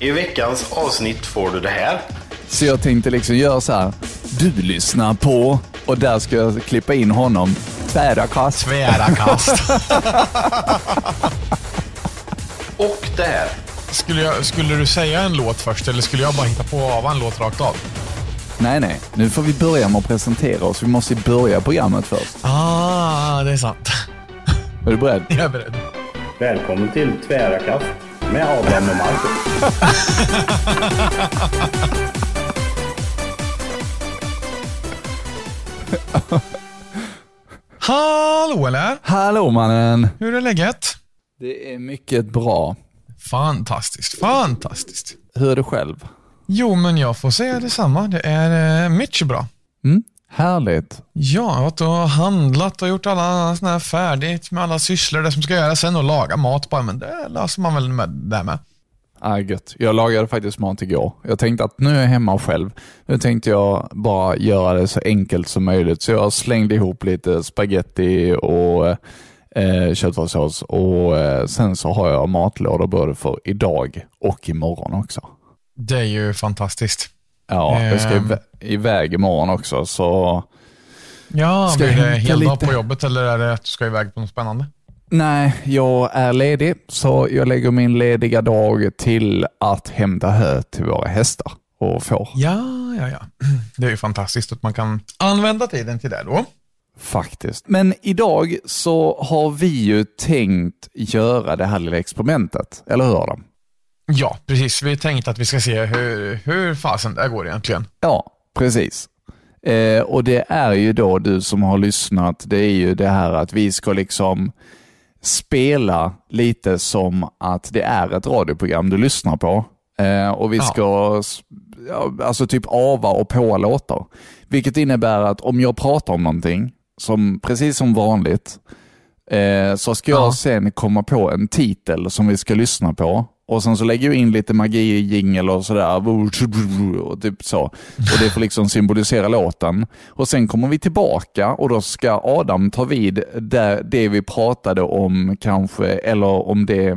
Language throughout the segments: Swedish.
I veckans avsnitt får du det här. Så jag tänkte liksom göra så här. Du lyssnar på och där ska jag klippa in honom. Tvära kast. Tvära kast. Och det här. skulle, jag, skulle du säga en låt först eller skulle jag bara hitta på av en låt rakt av? Nej, nej. Nu får vi börja med att presentera oss. Vi måste börja programmet först. Ah, det är sant. Är du beredd? Jag är beredd. Välkommen till Tvära kast med Adam och Marcus. Hallå eller? Hallå mannen! Hur är läget? Det är mycket bra. Fantastiskt, fantastiskt. Hur är det själv? Jo, men jag får säga detsamma. Det är eh, mycket bra. Mm? Härligt. Ja, varit och handlat och gjort alla såna här färdigt med alla sysslor det som ska göras sen och laga mat bara, men det löser man väl med det med. Ah, gött. Jag lagade faktiskt mat igår. Jag tänkte att nu är jag hemma själv. Nu tänkte jag bara göra det så enkelt som möjligt. Så jag slängde ihop lite spaghetti och eh, köttfärssås och eh, sen så har jag matlådor både för idag och imorgon också. Det är ju fantastiskt. Ja, jag ska Ehm. iv- iväg imorgon också så Ja, Ska blir det hämta hel dag lite? på jobbet eller är det att du ska iväg på något spännande? Nej, jag är ledig, så jag lägger min lediga dag till att hämta hö till våra hästar och får. Ja, ja, ja. Det är ju fantastiskt att man kan använda tiden till det då. Faktiskt. Men idag så har vi ju tänkt göra det här lilla experimentet, eller hur Adam? Ja, precis. Vi tänkte att vi ska se hur, hur fasen det går egentligen. Ja, precis. Eh, och det är ju då du som har lyssnat, det är ju det här att vi ska liksom spela lite som att det är ett radioprogram du lyssnar på. Eh, och vi ska ja, alltså typ ava och på låtar. Vilket innebär att om jag pratar om någonting, som, precis som vanligt, eh, så ska jag Ja. sen komma på en titel som vi ska lyssna på. Och sen så lägger jag in lite magi i jingel och sådär. Och typ så. Och det får liksom symbolisera låten. Och sen kommer vi tillbaka och då ska Adam ta vid där det vi pratade om kanske, eller om det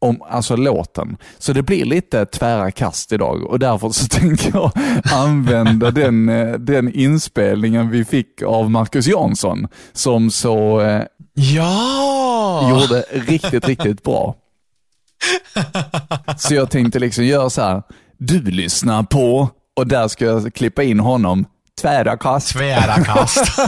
om alltså låten. Så det blir lite tvära kast idag och därför så tänker jag använda den, eh, den inspelningen vi fick av Marcus Jansson som så eh, Ja! gjorde riktigt, riktigt bra. Så jag tänkte liksom göra så här. Du lyssnar på och där ska jag klippa in honom. Tvära kast. Tvära kast.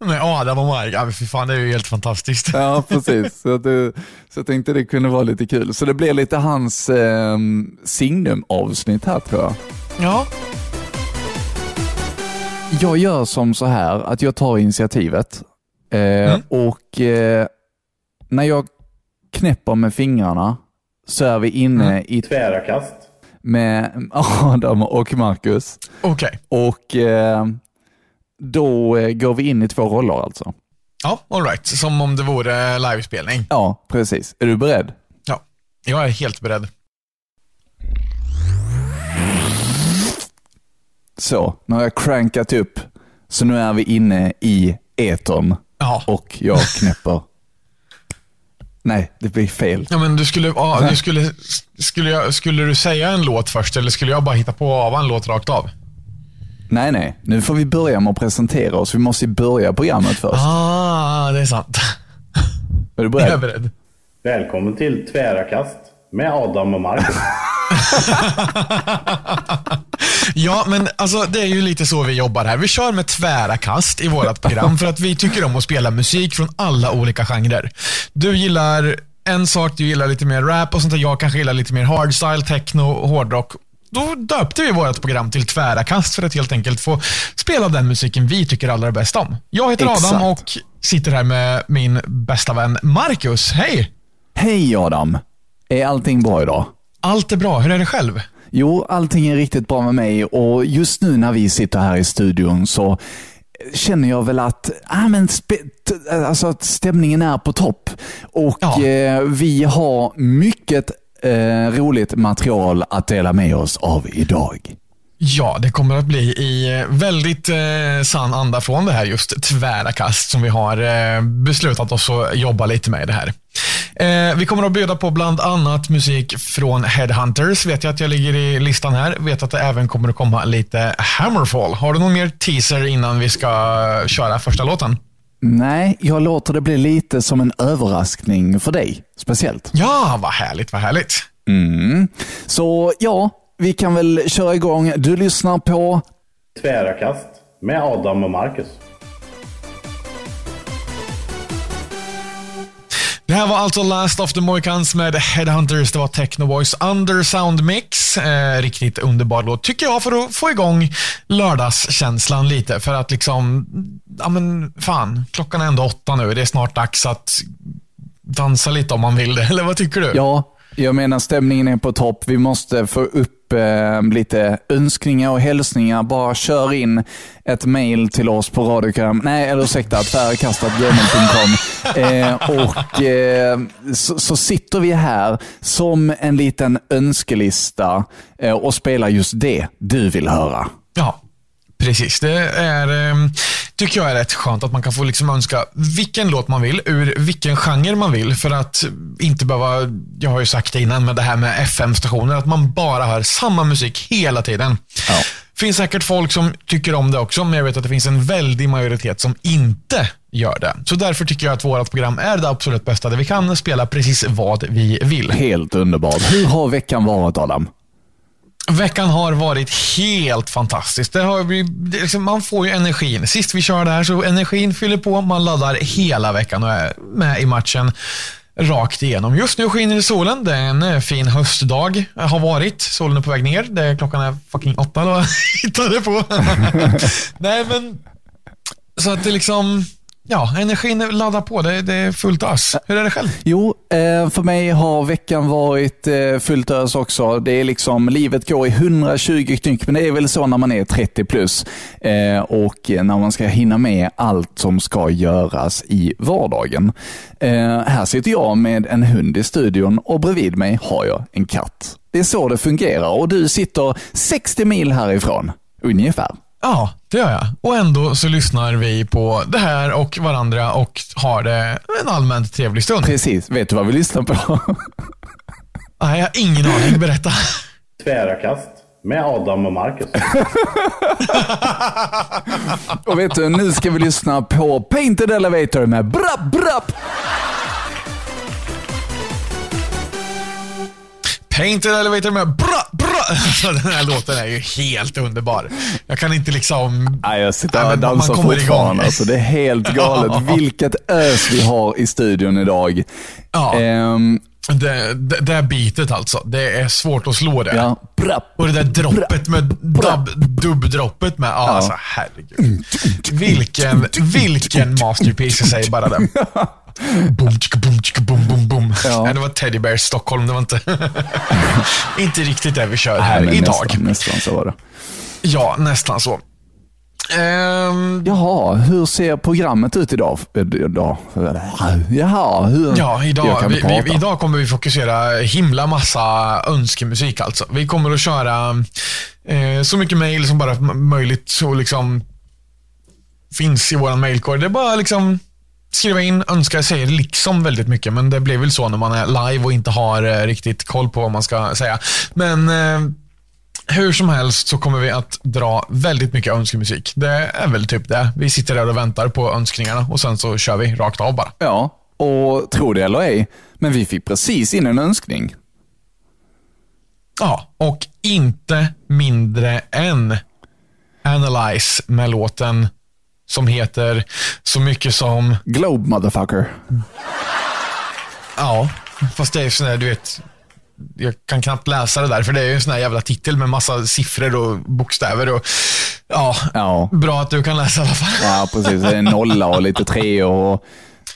Med Adam och Mark. Ja, fy fan, det är ju helt fantastiskt. Ja, precis. Så, det, så jag tänkte det kunde vara lite kul. Så det blir lite hans eh, signum-avsnitt här tror jag. Ja, Jag gör som så här att jag tar initiativet eh, och eh, när jag knäpper med fingrarna så är vi inne i Tvära kast. med Adam och Marcus. okej. Och eh, då eh, går vi in i två roller alltså. Ja, all right. Som om det vore livespelning. Ja, precis. Är du beredd? Ja, jag är helt beredd. Så, nu har jag crankat upp. Så nu är vi inne i etern Ja. och jag knäpper. Nej, det blir fel. Ja, men du skulle, ja, du skulle, skulle, jag, skulle du säga en låt först eller skulle jag bara hitta på av en låt rakt av? Nej, nej. Nu får vi börja med att presentera oss. Vi måste ju börja programmet först. Ah, det är sant. Är du Jag är beredd? beredd. Välkommen till Tvära kast med Adam och Marcus. Ja, men alltså det är ju lite så vi jobbar här. Vi kör med tvära kast i vårt program för att vi tycker om att spela musik från alla olika genrer. Du gillar en sak, du gillar lite mer rap och sånt där. Jag kanske gillar lite mer hardstyle, techno, hårdrock. Då döpte vi vårt program till Tvära kast för att helt enkelt få spela den musiken vi tycker allra bäst om. Jag heter Exakt. Adam och sitter här med min bästa vän Marcus. Hej! Hej Adam! Är allting bra idag? Allt är bra. Hur är det själv? Jo, allting är riktigt bra med mig och just nu när vi sitter här i studion så känner jag väl att, ah, men alltså, att stämningen är på topp. Och Ja. eh, vi har mycket eh, roligt material att dela med oss av idag. Ja, det kommer att bli i eh, väldigt eh, sann anda från det här just tvära kast som vi har eh, beslutat oss att jobba lite med i det här. Eh, vi kommer att bjuda på bland annat musik från Headhunters. Vet jag att jag ligger i listan här. Vet att det även kommer att komma lite Hammerfall. Har du någon mer teaser innan vi ska köra första låten? Nej, jag låter det bli lite som en överraskning för dig, speciellt. Ja, vad härligt, vad härligt. Mm. Så ja, vi kan väl köra igång. Du lyssnar på Tvära kast med Adam och Marcus. Det här var alltså Last of the Mohicans med Headhunters. Det var Techno Boys Undersound Mix. Eh, riktigt underbar låt, tycker jag, för att få igång lördagskänslan lite. För att liksom, ja men fan, klockan är ändå åtta nu. Det är snart dags att dansa lite om man vill det. Eller vad tycker du? Ja, jag menar stämningen är på topp. Vi måste få upp eh, lite önskningar och hälsningar. Bara kör in ett mail till oss på radiokram. Nej, eller ursäkta, tvärkastat.gmail.com. Eh, och eh, så, så, sitter vi här som en liten önskelista eh, och spelar just det du vill höra. Ja, Precis, det är, ehm, tycker jag är rätt skönt att man kan få liksom önska vilken låt man vill, ur vilken genre man vill. För att inte behöva, jag har ju sagt det innan med det här med FM-stationer, att man bara hör samma musik hela tiden. Ja. finns säkert folk som tycker om det också, men jag vet att det finns en väldig majoritet som inte gör det. Så därför tycker jag att vårt program är det absolut bästa, där vi kan spela precis vad vi vill. Helt underbart. Hur har veckan varit Adam? Veckan har varit helt fantastisk. Det har, det liksom, man får ju energin. Sist vi körde här så energin fyller på. Man laddar hela veckan och är med i matchen rakt igenom. Just nu skiner solen. Det är en eh, fin höstdag. Har varit. Solen är på väg ner. Det, klockan är fucking åtta då. hittade på. Nej, men så att det liksom Ja, energin laddar på. Det, det är fullt ös. Hur är det själv? Jo, eh, för mig har veckan varit eh, fullt ös också. Det är liksom, livet går i 120 knyck, men det är väl så när man är 30 plus. Eh, och när man ska hinna med allt som ska göras i vardagen. Här sitter jag med en hund i studion och bredvid mig har jag en katt. Det är så det fungerar och du sitter 60 mil härifrån, ungefär. Ja, det gör jag. Och ändå så lyssnar vi på det här och varandra och har det en allmänt trevlig stund. Precis. Vet du vad vi lyssnar på? Nej, jag har ingen aning. Berätta. Tvära kast med Adam och Marcus. och vet du, nu ska vi lyssna på Painted Elevator med Brapp Brapp. Painted Elevator med bra. Den här låten är ju helt underbar. Jag kan inte liksom... Nej, jag sitter här och dansar fortfarande. Alltså, det är helt galet. Ja. Vilket ös vi har i studion idag. Ja. Um, det, det, det bitet alltså. Det är svårt att slå det. Ja. Och det där droppet med dubb-droppet med. Ja, alltså herregud. Vilken, vilken masterpiece, jag säger bara det. Boom, tjika, boom, tjika, boom, boom, boom. Ja. det var Teddy Bear Stockholm. Det var inte, inte riktigt det vi kör här Nej, idag. Nästan, nästan så var det. Ja, nästan så. Um, Jaha, hur ser programmet ut idag? idag? Jaha, hur? Ja, idag, vi, vi, idag kommer vi fokusera himla massa önskemusik. Alltså. Vi kommer att köra eh, så mycket mail som bara möjligt så liksom finns i vår mailkorg. Det är bara liksom skriva in, önska, säger liksom väldigt mycket, men det blir väl så när man är live och inte har eh, riktigt koll på vad man ska säga. Men eh, hur som helst så kommer vi att dra väldigt mycket önskemusik. Det är väl typ det. Vi sitter där och väntar på önskningarna och sen så kör vi rakt av bara. Ja, och tro det eller ej, men vi fick precis in en önskning. Ja, och inte mindre än Analyze med låten som heter så mycket som... Globe motherfucker. Ja, fast det är sån där, du vet, jag kan knappt läsa det där, för det är ju en sån här jävla titel med massa siffror och bokstäver. Och, ja, ja. Bra att du kan läsa i alla fall. Ja, precis. Det är en nolla och lite tre och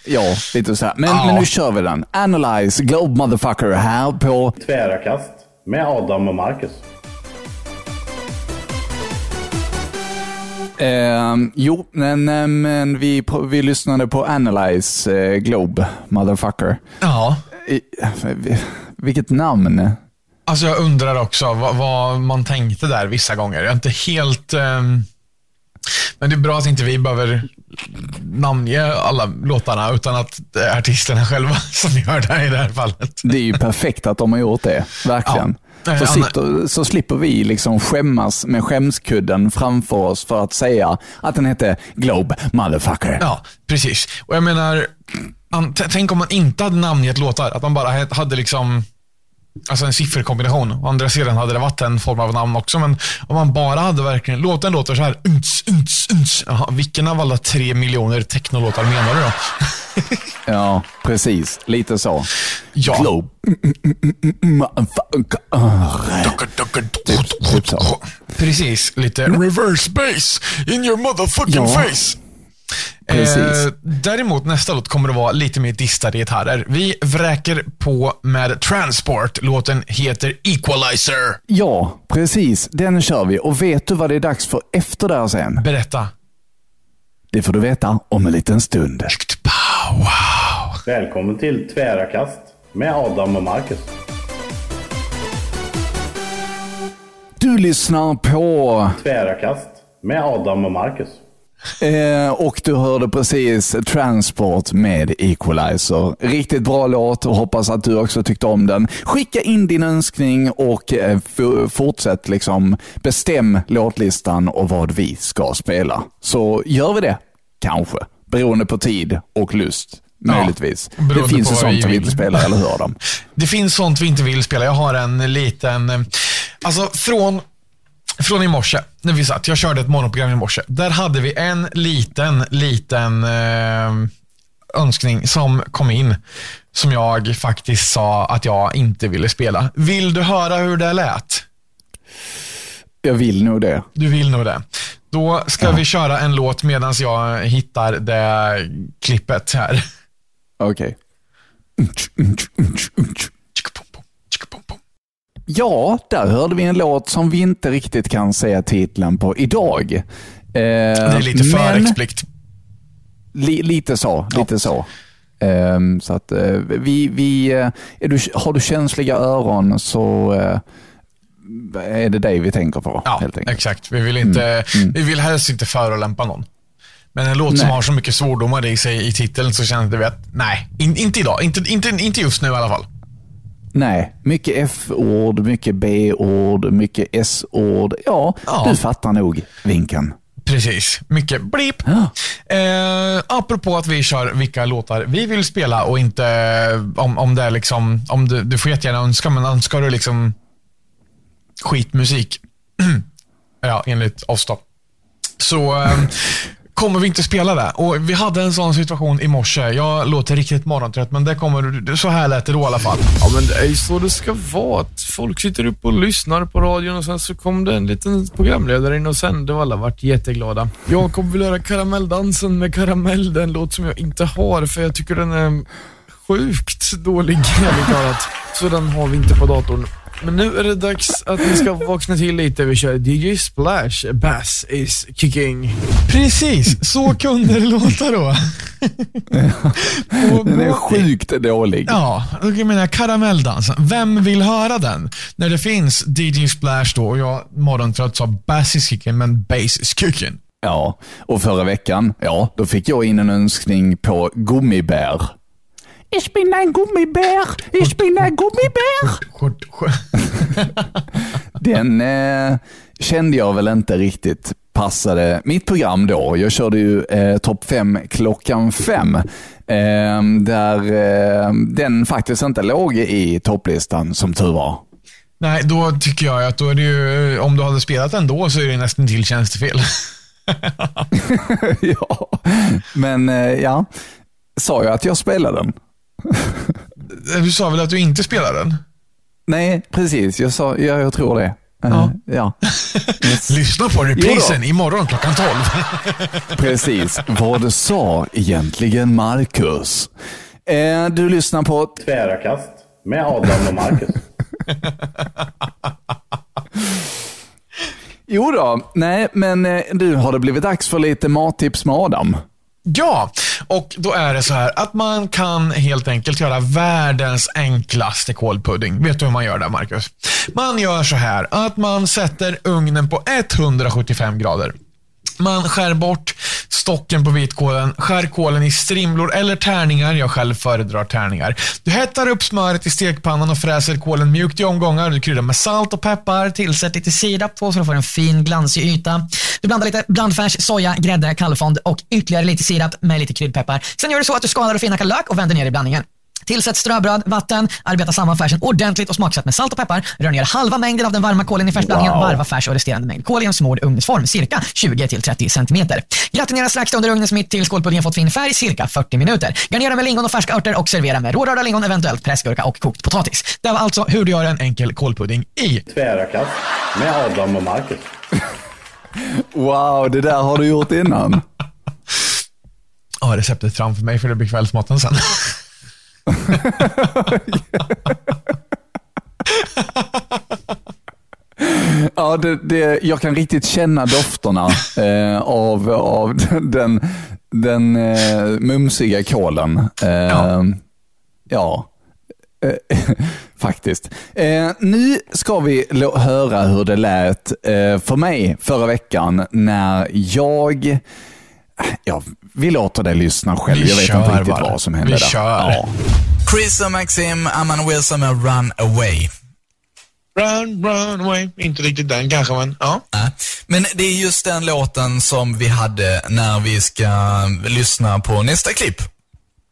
ja, lite så här. Men, ja. men nu kör vi den. Analyze Globe motherfucker här på... Tvära kast med Adam och Marcus. Eh, jo, men, eh, men vi, vi lyssnade på Analyze eh, Globe, motherfucker. Ja. I, vilket namn. Alltså jag undrar också vad, vad, man tänkte där vissa gånger. Jag är inte helt... Eh, men det är bra att inte vi behöver namnge alla låtarna, utan att det är artisterna själva som gör det i det här fallet. Det är ju perfekt att de har gjort det, verkligen. Ja. Så, sitter, så slipper vi liksom skämmas med skämskudden framför oss för att säga att den hette Globe Motherfucker. Ja, precis. Och jag menar, tänk om man inte hade namngett låtar. Att man bara hade liksom Alltså en sifferkombination. Å andra sidan hade det varit en form av namn också, men om man bara hade verkligen, låten låter så här, unts, unts, unts. Jaha, vilken av alla tre miljoner technolåtar menar du då? Ja, precis. Lite så. Ja. Globe. Typ, typ. Precis, lite reverse bass in your motherfucking face. Precis. Eh, däremot nästa låt kommer att vara lite mer distade gitarrer. Vi vräker på med Transport. Låten heter Equalizer. Ja, precis. Den kör vi. Och vet du vad det är dags för efter det här sen? Berätta. Det får du veta om en liten stund. Wow. Välkommen till Tvära kast med Adam och Marcus. Du lyssnar på Tvära kast med Adam och Marcus. Eh, och du hörde precis Transport med Equalizer. Riktigt bra låt och hoppas att du också tyckte om den. Skicka in din önskning och eh, fortsätt liksom bestäm låtlistan och vad vi ska spela. Så gör vi det, kanske. Beroende på tid och lust. Möjligtvis. beroende det finns ju vi sånt vi vill. inte spelar, eller hur Adam? Det finns sånt vi inte vill spela. Jag har en liten... eh, Alltså från, från i morse, när vi satt. Jag körde ett morgonprogram i morse. Där hade vi en liten, liten eh, önskning som kom in. Som jag faktiskt sa att jag inte ville spela. Vill du höra hur det lät? Jag vill nog det. Du vill nog det. Då ska vi köra en låt medan jag hittar det klippet här. Okej. Tjicka-pom-pom. Ja, där hörde vi en låt som vi inte riktigt kan säga titeln på idag. Eh, Det är lite för men, explikt. li, Lite så. Lite så. Ehm, så att, eh, vi, vi, eh, du, har du känsliga öron så eh, är det dig vi tänker på. Ja, exakt. Vi vill, inte, vi vill helst inte förolämpa någon. Men en låt som Nej. har så mycket svordomar i sig i titeln så kände vi att nej, in, inte idag. Inte, inte, inte just nu i alla fall. Nej, mycket F-ord, mycket B-ord, mycket S-ord. Ja, Ja. du fattar nog vinken. Precis. Mycket blip. Ja. Eh, apropå att vi kör vilka låtar vi vill spela och inte om, om det är liksom, om du, du får jättegärna önska, men önskar du liksom skitmusik, ja, enligt oss då, så eh, kommer vi inte spela det. Och Vi hade en sån situation i morse. Jag låter riktigt morgontrött, men det kommer, så här lät det då i alla fall. Ja, men det är ju så det ska vara. Att folk sitter upp och lyssnar på radion och sen så kom det en liten programledare in och sände och alla vart jätteglada. Jakob vill göra Karamelldansen med Karamell. Den låt som jag inte har för jag tycker den är sjukt dålig, ärligt talat. Så den har vi inte på datorn. Men nu är det dags att ni ska vakna till lite. Vi kör DJ Splash, Bass is kicking. Precis, så kunde det låta då. Den är sjukt dålig. Ja, jag menar karamelldansen. Vem vill höra den? När det finns DJ Splash då och jag morgontrött sa bass is kicking, men bass is kicking. Ja, och förra veckan, ja, då fick jag in en önskning på gummibär. Ich bin ein Gummibär, ich bin ein Gummibär. Den eh, kände jag väl inte riktigt passade mitt program då. Jag körde ju eh, topp 5 klockan 5. Eh, där eh, den faktiskt inte låg i topplistan som tur var. Nej, då tycker jag att då är det ju, om du hade spelat den då så är det nästan till tjänstefel. ja, men eh, ja, sa jag att jag spelade den? Du sa väl att du inte spelar den? Nej, precis. Jag sa, ja, jag tror det. Eh, Ja. ja. Yes. Lyssna på reprisen imorgon klockan 12. Precis. Vad sa egentligen Marcus? Eh, du lyssnar på... Tvära kast med Adam och Marcus. Jo då, nej, men eh, du, har det blivit dags för lite mattips med Adam? Ja, och då är det så här att man kan helt enkelt göra världens enklaste kålpudding. Vet du hur man gör det, Marcus? Man gör så här att man sätter ugnen på 175 grader. Man skär bort stocken på vitkålen, skär kålen i strimlor eller tärningar. Jag själv föredrar tärningar. Du hettar upp smöret i stekpannan och fräser kålen mjukt i omgångar. Du kryddar med salt och peppar. Tillsätt lite sirap på så du får en fin glansig yta. Du blandar lite blandfärs, soja, grädde, kallfond och ytterligare lite sirap med lite kryddpeppar. Sen gör du så att du skalar och finhackar lök och vänder ner i blandningen. Tillsätt ströbröd, vatten, arbeta samman färsen ordentligt och smaksätt med salt och peppar. Rör ner halva mängden av den varma kålen i färsblandningen. Wow. Varva färs och resterande mängd kål i en smord ugnsform, cirka 20-30 cm. Gratinera strax under ugnens mitt till skålpuddingen fått fin färg, cirka 40 minuter. Garnera med lingon och färska örter och servera med rårörda lingon, eventuellt pressgurka och kokt potatis. Det var alltså hur du gör en enkel kålpudding i Tvära kast med Adam och Marcus. Wow, det där har du gjort innan. Ja, receptet framför mig för det blir kvällsmaten sen. Ja, det, det, jag kan riktigt känna dofterna eh, av, av den, den eh, mumsiga kålen. Eh, Ja. ja. Eh, faktiskt. Eh, nu ska vi höra hur det lät eh, för mig förra veckan när jag... Ja, vi låter dig lyssna själv. Vi jag vet inte riktigt bara. vad som hände Vi där. kör. Ja. Chris och Maxim, Amanda Wilson med Run Away. Run, run away. Inte riktigt den kanske, men ja. Men det är just den låten som vi hade när vi ska lyssna på nästa klipp.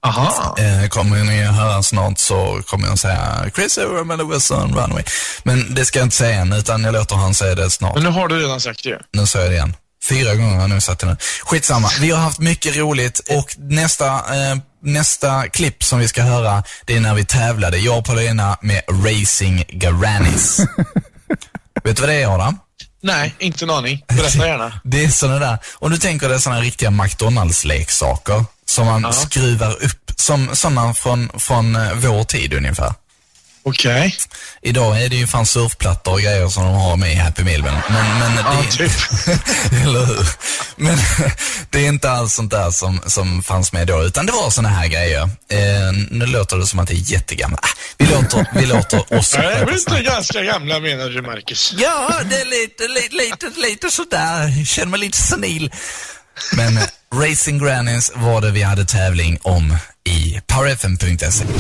Aha. Eh, kommer ni att höra snart så kommer jag säga Chris och Amanda Wilson, Run Away. Men det ska jag inte säga än, utan jag låter han säga det snart. Men nu har du redan sagt det. Nu sa jag det igen. Fyra gånger har jag det nu. Skitsamma. Vi har haft mycket roligt och nästa, eh, nästa klipp som vi ska höra, det är när vi tävlade, jag och Paulina med Racing Garannis. Vet du vad det är Adam? Nej, inte en aning. Berätta gärna. Det är sådana där, om du tänker dig sådana riktiga McDonalds-leksaker som man skruvar upp, som sådana från, från eh, vår tid ungefär. Okej. Idag är det ju fan surfplattor och grejer som de har med i Happy Meal. Men, men, men Ja, det, typ. Eller hur? Men det är inte alls sånt där som, som fanns med då, utan det var såna här grejer. Eh, nu låter det som att det är jättegammalt. Ah, vi, låter, vi låter oss Nej, vi är inte ganska gamla menar du, Marcus. Ja, det är lite, lite, lite, lite sådär. Jag känner mig lite senil. Men eh, Racing Grannies var det vi hade tävling om i powerfm.se.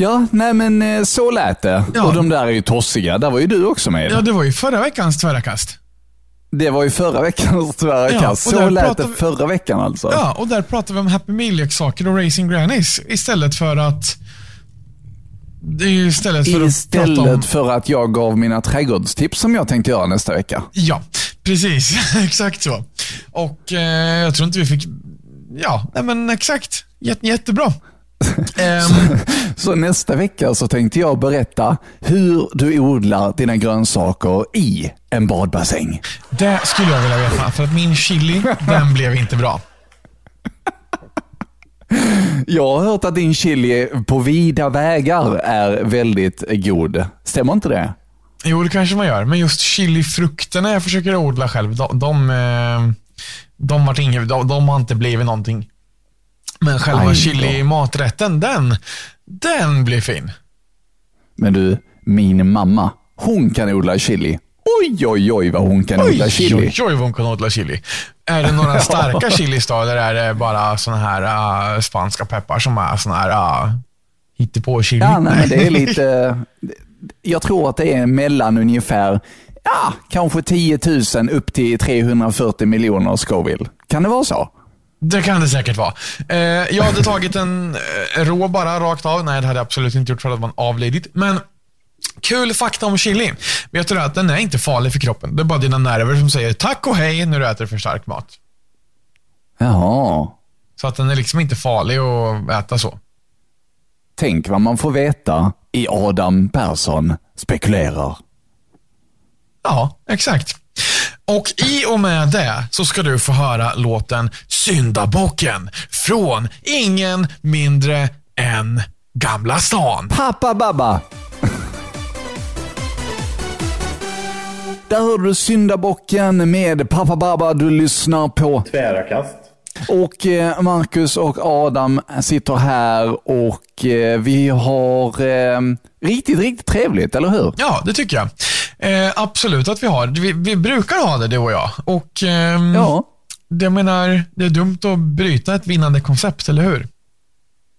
Ja, nej men eh, så lät det. Ja. Och de där är ju tossiga. Där var ju du också med. Ja, det var ju förra veckans tvära kast. Det var ju förra veckans tvära Ja, kast. Så lät det vi- förra veckan alltså. Ja, och där pratar vi om Happy Meal-leksaker och Racing Grannies istället för att... Det är ju istället för att Istället om... för att jag gav mina trädgårdstips som jag tänkte göra nästa vecka. Ja, precis. exakt så. Och eh, jag tror inte vi fick... Ja, nej men exakt. Jätte, jättebra. Ehm, Så nästa vecka så tänkte jag berätta hur du odlar dina grönsaker i en badbassäng. det skulle jag vilja veta, för att min chili, den blev inte bra. Jag har hört att din chili på vida vägar är väldigt god. Stämmer inte det? Jo, det kanske man gör, men just chilifrukterna jag försöker odla själv, de, de, eh, de, vart inget, de, de har inte blivit någonting. Men själva chili-maträtten, den, den blir fin. Men du, min mamma, hon kan odla chili. Oj, oj, oj vad hon kan odla chili. oj, oj, vad hon kan odla chili. Är det några starka chilis då, eller är det bara såna här uh, spanska peppar som är såna här uh, hittepå-chili? Ja, nej, det är lite... Jag tror att det är mellan ungefär, ja, kanske 10 000 upp till 340 miljoner Scoville. Kan det vara så? Det kan det säkert vara. Eh, jag hade tagit en eh, rå bara rakt av. Nej, det hade jag absolut inte gjort för att man avlidit. Men kul fakta om chili. Vet du att den är inte farlig för kroppen. Det är bara dina nerver som säger tack och hej när du äter för stark mat. Jaha. Så att den är liksom inte farlig att äta så. Tänk vad man får veta i Adam Persson spekulerar. Ja, exakt. Och i och med det så ska du få höra låten Syndabocken från ingen mindre än Gamla stan. Pappa Babba. Där hörde du syndabocken med Pappa Babba. Du lyssnar på Tvära kast. Och eh, Marcus och Adam sitter här och eh, vi har eh, riktigt, riktigt trevligt, eller hur? Ja, det tycker jag. Eh, absolut att vi har. Vi, vi brukar ha det, du och jag. Och ehm, Ja, det, jag menar, det är dumt att bryta ett vinnande koncept, eller hur?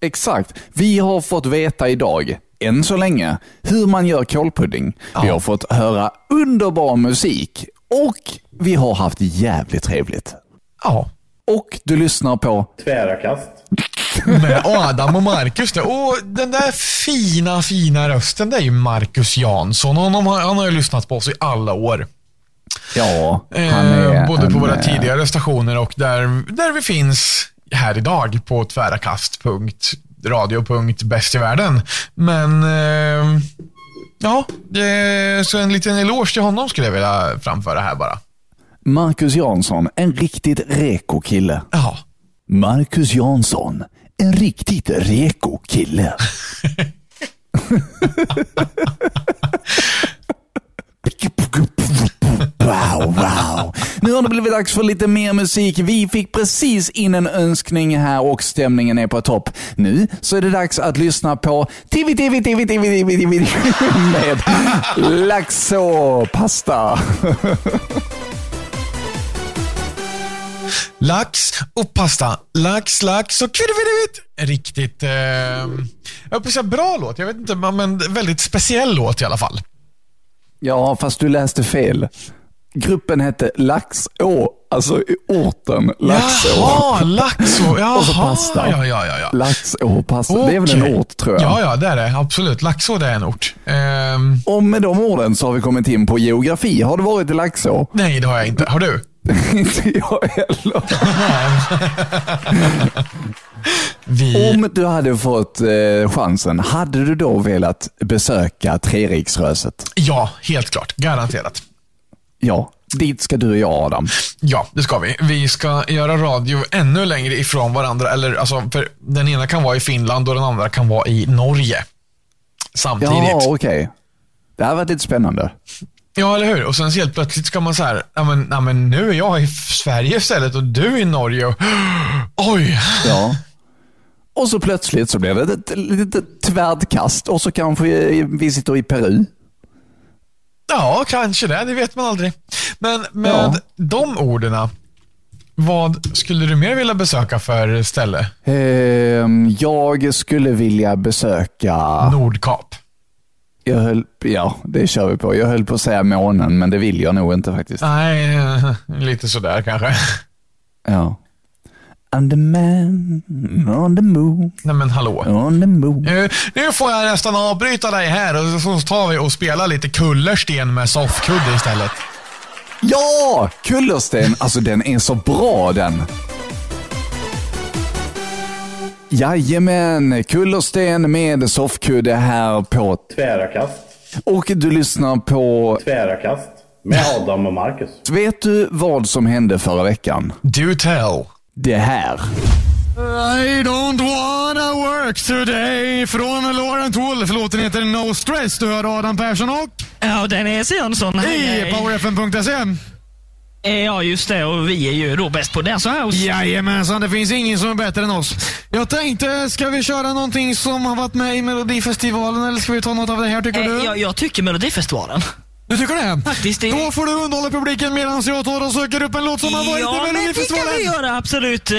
exakt. Vi har fått veta idag, än så länge, hur man gör kålpudding. Vi har fått höra underbar musik och vi har haft jävligt trevligt. Ja. Och du lyssnar på Tvära kast. Med Adam och Marcus. Och den där fina, fina rösten, det är ju Marcus Jansson. Honom, har- han har ju lyssnat på oss i alla år. Ja, Eh, han är både på våra eh, tidigare stationer och där, där vi finns här idag på tvärakast.radio.bäst i världen. Men eh, ja, det, så en liten eloge till honom skulle jag vilja framföra här bara. Marcus Jansson, en riktigt reko kille. Ja, Marcus Jansson, en riktigt reko kille. Wow, wow. Nu har det blivit dags för lite mer musik. Vi fick precis in en önskning här och stämningen är på topp. Nu så är det dags att lyssna på TV, TV, TV, TV, TV, TV med Laxå-pasta. Lax och pasta. Lax, lax och kviddevitt. Riktigt, eh, jag på säga bra låt. Jag vet inte, men väldigt speciell låt i alla fall. Ja, fast du läste fel. Gruppen hette Laxå, alltså orten Laxå. Jaha, Laxå. Jaha, Och så pasta. Ja, ja, ja. ja. Laxå pasta. Det är väl en ort tror jag. Ja, ja, det är det. Absolut. Laxå, det är en ort. Ehm, Och med de orden så har vi kommit in på geografi. Har du varit i Laxå? nej, det har jag inte. Har du? Inte jag heller. Vi... Om du hade fått eh, chansen, hade du då velat besöka Treriksröset? Ja, helt klart. Garanterat. Ja, dit ska du och jag Adam. Ja, det ska vi. Vi ska göra radio ännu längre ifrån varandra. Eller, alltså, för den ena kan vara i Finland och den andra kan vara i Norge. Samtidigt. Ja, okej. Det här har varit lite spännande. Ja, eller hur? Och sen helt plötsligt ska man så här, ja men, ja, men nu är jag i Sverige istället och du är i Norge. Och, oj! Ja. Och så plötsligt så blev det ett litet tvärdkast och så kanske vi sitter i Peru. Ja, kanske det. Det vet man aldrig. Men med Ja. de orden, vad skulle du mer vilja besöka för ställe? Ehm, jag skulle vilja besöka... Nordkap. Jag höll, ja, det kör vi på. Jag höll på att säga månen, men det vill jag nog inte faktiskt. Nej, eh, lite sådär kanske. Ja. I'm the man on the moon, Nej men hallå. on the moon. Nu, nu får jag nästan avbryta dig här och så tar vi och spelar lite kullersten med soffkudde istället. Ja! Kullersten, alltså den är så bra den. Jajamän, kullersten med soffkudde här på... Tvära kast. Och du lyssnar på... Tvära kast. Med Adam och Marcus. Vet du vad som hände förra veckan? Do tell. Det här. I don't wanna work today från Lauren Wolf. Låten heter No Stress. Du hör Adam Persson och Ja, Dennis Jönsson. Hej, i powerfm.se. Eh, Ja, just det. Och vi är ju då bäst på Dance House. Jajamensan, det finns ingen som är bättre än oss. Jag tänkte, ska vi köra någonting som har varit med i Melodifestivalen eller ska vi ta något av det här tycker Eh, du? Jag, jag tycker Melodifestivalen. Du tycker det? Faktiskt. Det... Då får du underhålla publiken medan jag tar och söker upp en låt som har varit ja, i men det kan Melodifestivalen. vi göra. Absolut. Eh,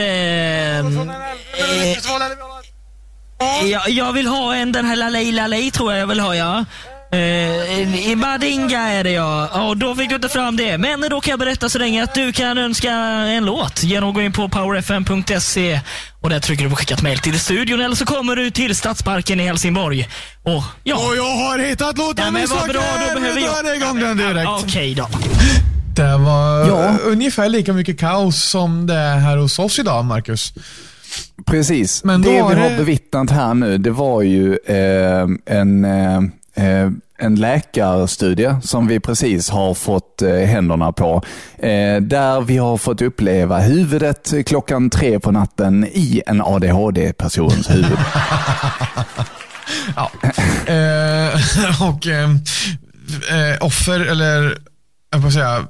eh, jag, jag vill ha en, den här Lalej Lalej tror jag jag vill ha, ja. Eh, I Badinga är det ja. Och då fick du inte fram det. Men då kan jag berätta så länge att du kan önska en låt genom att gå in på powerfm.se och där trycker du på skickat mail till studion eller så kommer du till Stadsparken i Helsingborg. Och ja. Och jag har hittat låten Ja, men vi bra, då behöver Vi jag... drar igång den direkt. Okej då. Det var Ja. ungefär lika mycket kaos som det är här hos oss idag, Marcus. Precis. Men då det vi har det- bevittnat här nu, det var ju eh, en, eh, eh, Eh, en läkarstudie som vi precis har fått eh, händerna på. Eh, där vi har fått uppleva huvudet klockan tre på natten i en ADHD-persons huvud. Ja. eh, och eh, offer, eller jag får säga,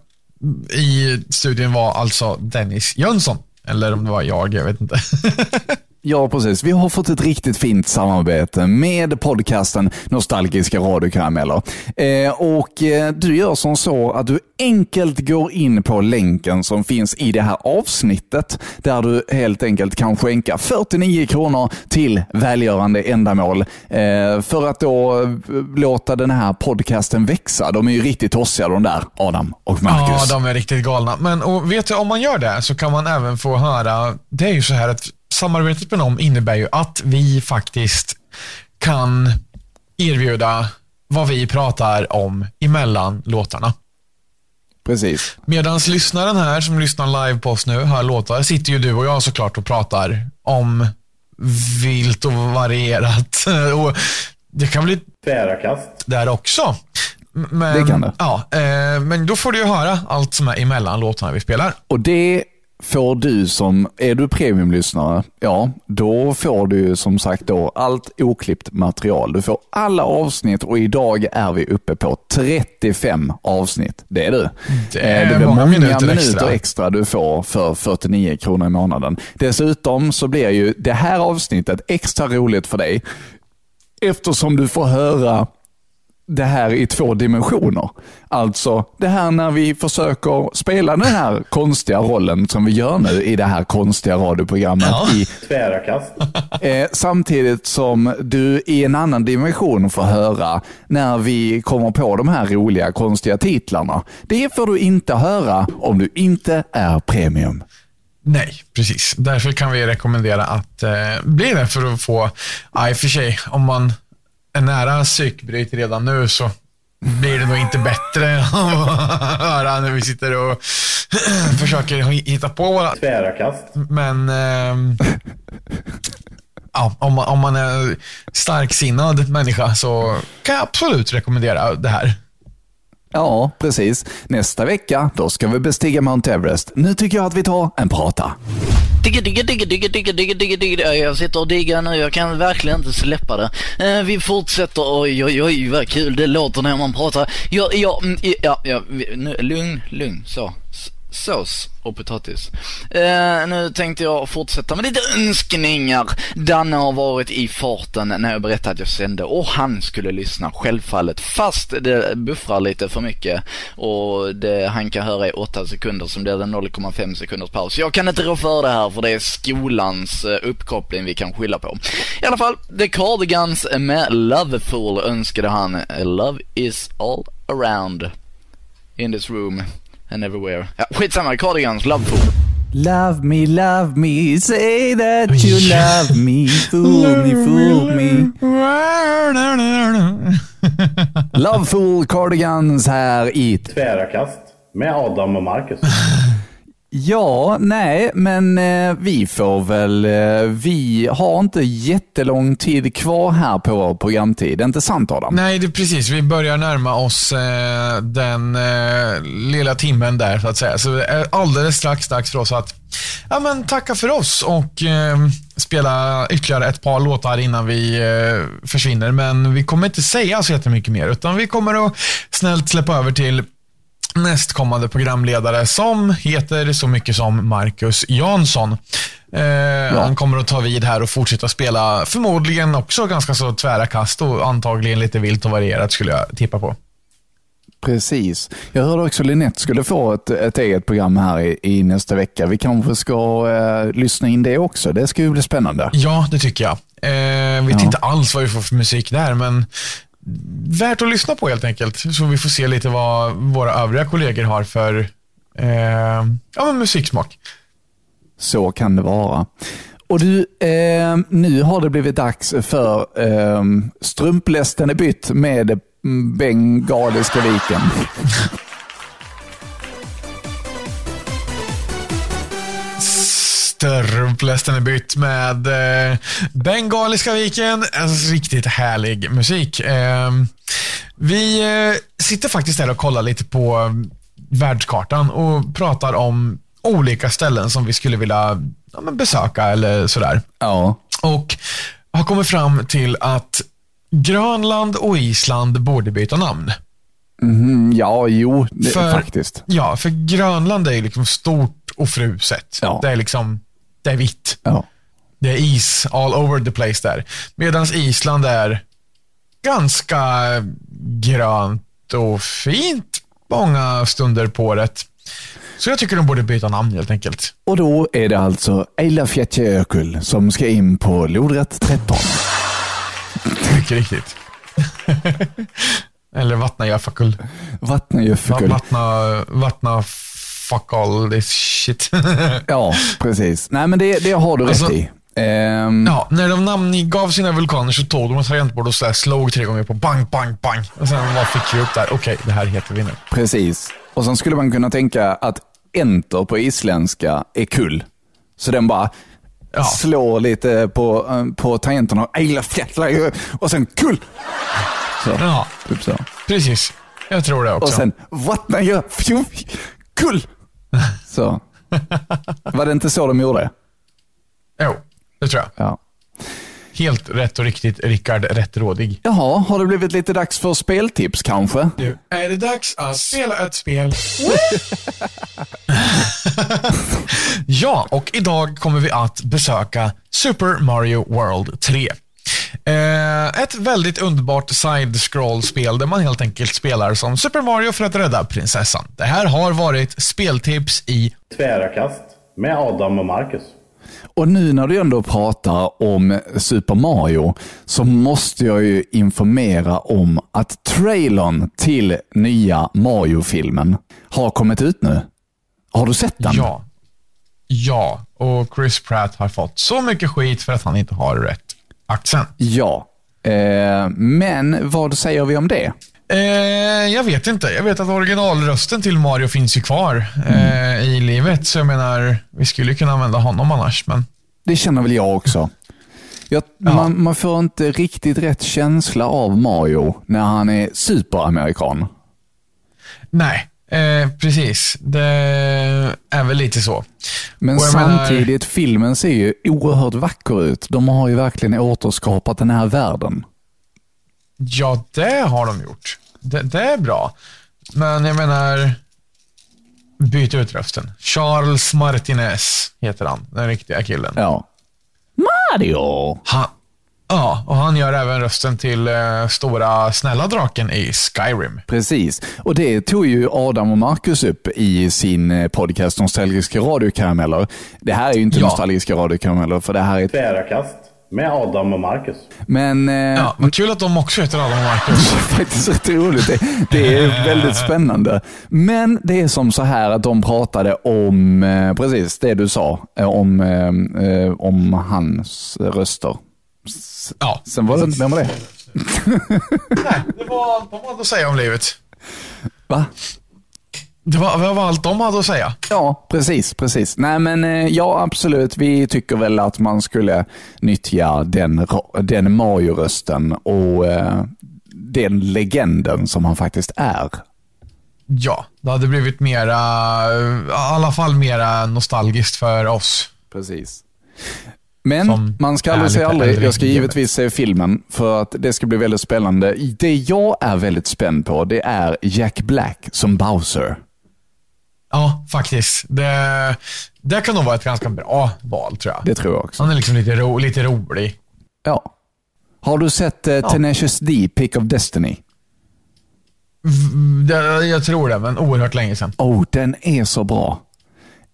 i studien var alltså Dennis Jönsson. Eller om det var jag, jag vet inte. Ja, precis. Vi har fått ett riktigt fint samarbete med podcasten Nostalgiska radiokarameller. Eh, och eh, du gör som så att du enkelt går in på länken som finns i det här avsnittet, där du helt enkelt kan skänka 49 kronor till välgörande ändamål eh, för att då eh, låta den här podcasten växa. De är ju riktigt tossiga de där, Adam och Marcus. Ja, de är riktigt galna. Men och vet du, om man gör det så kan man även få höra, det är ju så här att samarbetet med dem innebär ju att vi faktiskt kan erbjuda vad vi pratar om emellan låtarna. Precis. Medan lyssnaren här som lyssnar live på oss nu hör låtar, sitter ju du och jag såklart och pratar om vilt och varierat. Och det kan bli Tvära kast. där också. Men, Det kan det. Ja, eh, men då får du ju höra allt som är emellan låtarna vi spelar. Och det får du som, är du premiumlyssnare, ja, då får du som sagt då allt oklippt material. Du får alla avsnitt och idag är vi uppe på 35 avsnitt. Det är du. Det är Eh, det blir många många minuter minuter, extra. extra. du får för 49 kronor i månaden. Dessutom så blir ju det här avsnittet extra roligt för dig eftersom du får höra det här i två dimensioner. Alltså det här när vi försöker spela den här konstiga rollen som vi gör nu i det här konstiga radioprogrammet i Tvära kast. Eh, samtidigt som du i en annan dimension får höra när vi kommer på de här roliga, konstiga titlarna. Det får du inte höra om du inte är premium. Nej, precis. Därför kan vi rekommendera att eh, bli det för att få, ja, i och för sig, om man nära psykbryt redan nu så blir det nog inte bättre att höra när vi sitter och försöker hitta på våra Tvära kast. Men ehm, ja, om, man, om man är starksinnad människa så kan jag absolut rekommendera det här. Ja, precis. Nästa vecka, då ska vi bestiga Mount Everest. Nu tycker jag att vi tar en prata. Digga, digga, digga, digga, digga, digga, digga, digga. Jag sitter och diggar nu, jag kan verkligen inte släppa det. Eh, vi fortsätter, oj, oj, oj, vad kul det låter när man pratar. Ja, ja, mm, ja, ja nu, lugn, lugn, så. Sås och potatis. Eh, nu tänkte jag fortsätta med lite önskningar. Danne har varit i farten när jag berättade att jag sände och han skulle lyssna självfallet. Fast det buffrar lite för mycket och det han kan höra är 8 sekunder som blir det 0,5 sekunders paus. Jag kan inte rå för det här för det är skolans eh, uppkoppling vi kan skylla på. I alla fall, The Cardigans med Loveful önskade han. Love is all around in this room and everywhere. Ja, skitsamma, Cardigans, Loveful. Love me, love me, say that you love me, fool me, fool me. Loveful Cardigans här i Tvära kast. Med Adam och Marcus. Ja, nej, men eh, vi får väl... Eh, vi har inte jättelång tid kvar här på vår programtid. Inte sant Adam? Nej, det är precis. Vi börjar närma oss eh, den eh, lilla timmen där, så att säga. Så det är alldeles strax dags för oss att ja, men, tacka för oss och eh, spela ytterligare ett par låtar innan vi eh, försvinner. Men vi kommer inte säga så jättemycket mer, utan vi kommer att snällt släppa över till nästkommande programledare som heter så mycket som Marcus Jansson. Eh, Han kommer att ta vid här och fortsätta spela förmodligen också ganska så tvära kast och antagligen lite vilt och varierat skulle jag tippa på. Precis. Jag hörde också Linette skulle få ett, ett eget program här i, i nästa vecka. Vi kanske ska eh, lyssna in det också. Det ska ju bli spännande. Ja, det tycker jag. Eh, vet Ja. inte alls vad vi får för musik där, men värt att lyssna på helt enkelt. Så vi får se lite vad våra övriga kollegor har för eh, ja, men musiksmak. Så kan det vara. Och du, eh, nu har det blivit dags för eh, Strumplästen är bytt med Bengaliska viken. Störplästen är bytt med eh, Bengaliska viken. En riktigt härlig musik. Eh, vi eh, sitter faktiskt här och kollar lite på eh, världskartan och pratar om olika ställen som vi skulle vilja ja, besöka eller sådär. Ja. Och har kommit fram till att Grönland och Island borde byta namn. Mhm, ja, jo, det, För- faktiskt. Ja, för Grönland är ju liksom stort och fruset. Ja. Det är liksom, det är vitt. Ja. Det är is all over the place där. Medan Island är ganska grönt och fint många stunder på året. Så jag tycker de borde byta namn helt enkelt. Och då är det alltså Eilafjätjökull som ska in på lodrätt 13. Mycket riktigt. Eller Vatnajöfakul. Vatnajöfakul. Vattna, vattna fuck all this shit. Ja, precis. Nej, men det, det har du Alltså- rätt i. Ehm, ja, när de namngav sina vulkaner så tog de ett tangentbord och så där slog tre gånger på bang, bang, bang. Och sen bara fick vi upp där, okej, det här heter vi nu. Precis. Och sen skulle man kunna tänka att enter på isländska är kull. Så den bara Ja. slår lite på, eh, på tangenterna och sen kull. Så, Ja, typ så. precis. Jag tror det också. Och sen Vatnajökull. Så. Var det inte så de gjorde? Jo, det tror jag. Ja. Helt rätt och riktigt, Rickard Rättrådig. Jaha, har det blivit lite dags för speltips kanske? Nu är det dags att spela ett spel. ja, och idag kommer vi att besöka Super Mario World 3. Eh, ett väldigt underbart side-scroll-spel där man helt enkelt spelar som Super Mario för att rädda prinsessan. Det här har varit speltips i Tvära kast med Adam och Marcus. Och nu när du ändå pratar om Super Mario så måste jag ju informera om att trailern till nya Mario-filmen har kommit ut nu. Har du sett den? Ja. Ja, och Chris Pratt har fått så mycket skit för att han inte har rätt accent. Ja. Eh, men vad säger vi om det? Eh, jag vet inte. Jag vet att originalrösten till Mario finns ju kvar eh, i livet. Så jag menar, vi skulle kunna använda honom annars. Men Det känner väl jag också. Jag, man, man får inte riktigt rätt känsla av Mario när han är superamerikan. nej, eh, precis. Det är väl lite så. Men Och jag menar- samtidigt, filmen ser ju oerhört vacker ut. De har ju verkligen återskapat den här världen. Ja, det har de gjort. Det, det är bra. Men jag menar, byt ut rösten. Charles Martinez heter han, den riktiga killen. Ja. Mario! Han, ja, och han gör även rösten till eh, stora snälla draken i Skyrim. Precis. Och det tog ju Adam och Marcus upp i sin eh, podcast Nostalgiska radiokarameller. Det här är ju inte Ja. Nostalgiska radiokarameller, för det här är... Tvära kast med Adam och Marcus. Men eh, Ja, vad kul att de också heter Adam och Marcus. faktiskt rätt roligt. Det, det är väldigt spännande. Men det är som så här att de pratade om eh, precis det du sa, eh, om, eh, eh, om hans röster. Ja, Sen var det, vem var det? Nej, det var allt de hade att säga om livet. Va? Det var, det var allt de hade att säga. Ja, precis, precis. Nej men eh, ja, absolut. Vi tycker väl att man skulle nyttja den, den Mario-rösten och eh, den legenden som han faktiskt är. Ja, det hade blivit mera, i alla fall mera nostalgiskt för oss. Precis. Men Som man ska aldrig säga aldrig. Jag ska givetvis se filmen för att det ska bli väldigt spännande. Det jag är väldigt spänd på det är Jack Black som Bowser. Ja, faktiskt. Det, det kan nog vara ett ganska bra val tror jag. Det tror jag också. Han är liksom lite, ro, lite rolig. Ja. Har du sett eh, Tenacious D, Pick of Destiny? V- Det, jag tror det, men oerhört länge sedan. Oh, den är så bra.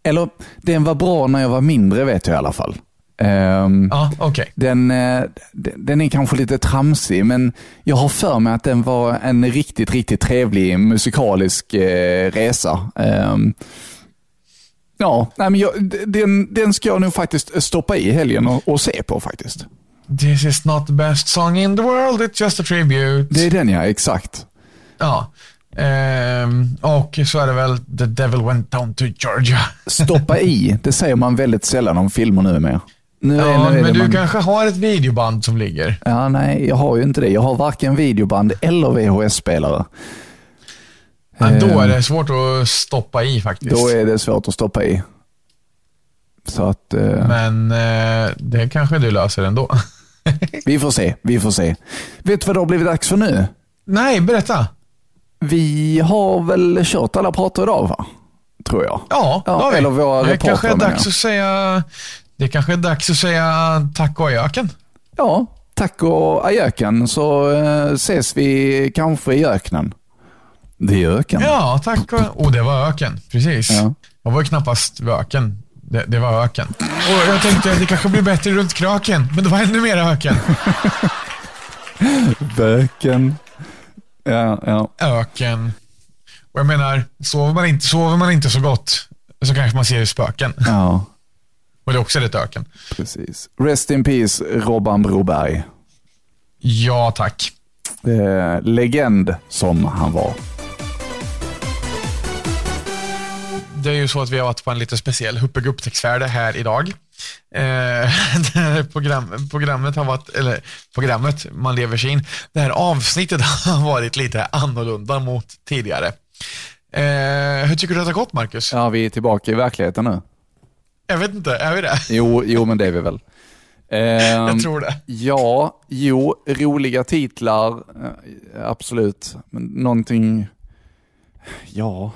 Eller, den var bra när jag var mindre vet jag i alla fall. Ehm, Ja, okej. den, den är kanske lite tramsig, men jag har för mig att den var en riktigt, riktigt trevlig musikalisk eh, resa. Ehm, ja, nej, men jag, den, den ska jag nog faktiskt stoppa i helgen och, och se på faktiskt. This is not the best song in the world, it's just a tribute. Det är den ja, exakt. Ja. Ehm, och så är det väl The Devil Went Down to Georgia. Stoppa i, det säger man väldigt sällan om filmer nu. Nu är- Ja, nu är det men du man- kanske har ett videoband som ligger. Ja, nej, jag har ju inte det. Jag har varken videoband eller VHS-spelare. Ja, då är Ehm, det svårt att stoppa i faktiskt. Då är det svårt att stoppa i. Så att, eh, Men eh, det kanske du löser ändå. vi får se, vi får se. Vet du vad det har blivit dags för nu? Nej, berätta. Vi har väl kört alla pratar idag va? Tror jag. Ja, det Ja, har vi. eller våra det kanske är dags jag. att säga Det kanske är dags att säga tack och ajöken. Ja, tack och ajöken så eh, ses vi kanske i öknen. Det är öken. Ja, tack och... Oh, det var öken. Precis. Ja. Jag var ju knappast öken. Det, det var öken. Och jag tänkte att det kanske blir bättre runt kraken, men det var ännu mer öken. Böken. Ja, ja. Öken. Och jag menar, sover man inte, sover man inte så gott så kanske man ser spöken. ja, Och det är också lite öken. precis. Rest in peace, Robban Broberg. Ja, tack. Eh, legend som han var. Det är ju så att vi har varit på en lite speciell Huppig upptäcktsfärd här idag. Eh, program, programmet har varit, eller programmet, man lever sig in. Det här avsnittet har varit lite annorlunda mot tidigare. Eh, hur tycker du att det har gått, Marcus? Ja, vi är tillbaka i verkligheten nu. Jag vet inte, är vi det? Jo, jo men det är vi väl. Ehm, Jag tror det. Ja, jo, roliga titlar, eh, absolut. Men någonting, ja,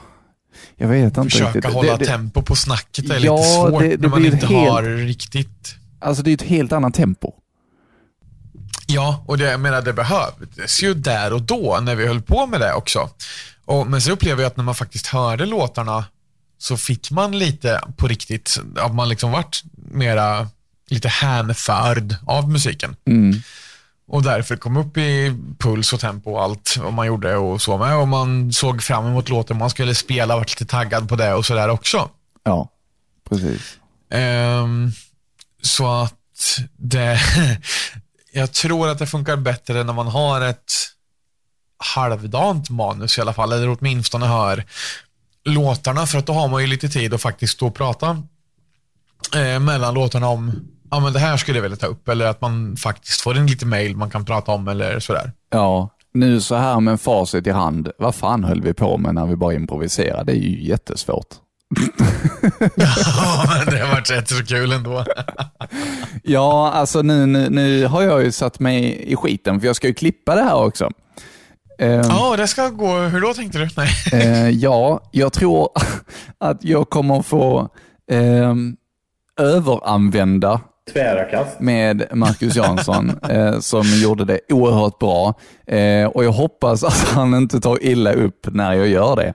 jag vet inte Försöka riktigt. hålla det, det, tempo på snacket är Ja, lite svårt det- när man inte helt- har riktigt... Alltså det är ett helt annat tempo. Ja, och det, jag menar, det behövdes ju där och då när vi höll på med det också. Och, men så upplever jag att när man faktiskt hörde låtarna så fick man lite på riktigt, att man liksom vart mera lite hänförd av musiken. Mm. Och därför kom upp i puls och tempo och allt vad man gjorde och så med. Och man såg fram emot låten man skulle spela, vart lite taggad på det och sådär också. Ja, precis. Ehm, så att det, jag tror att det funkar bättre när man har ett halvdant manus i alla fall, eller åtminstone hör låtarna, för att då har man ju lite tid att faktiskt stå och prata eh, mellan låtarna om, ja men det här skulle jag vilja ta upp, eller att man faktiskt får en liten mail man kan prata om eller sådär. Ja, nu så här med facit i hand, vad fan höll vi på med när vi bara improviserade? Det är ju jättesvårt. Ja, men det har varit rätt så kul ändå. Ja, alltså nu, nu, nu har jag ju satt mig i skiten, för jag ska ju klippa det här också. Ehm, Ja, det ska gå, hur då tänkte du? Nej. Eh, ja, jag tror att jag kommer få eh, överanvända Tvära kast. med Marcus Jansson eh, som gjorde det oerhört bra. Eh, och jag hoppas att han inte tar illa upp när jag gör det.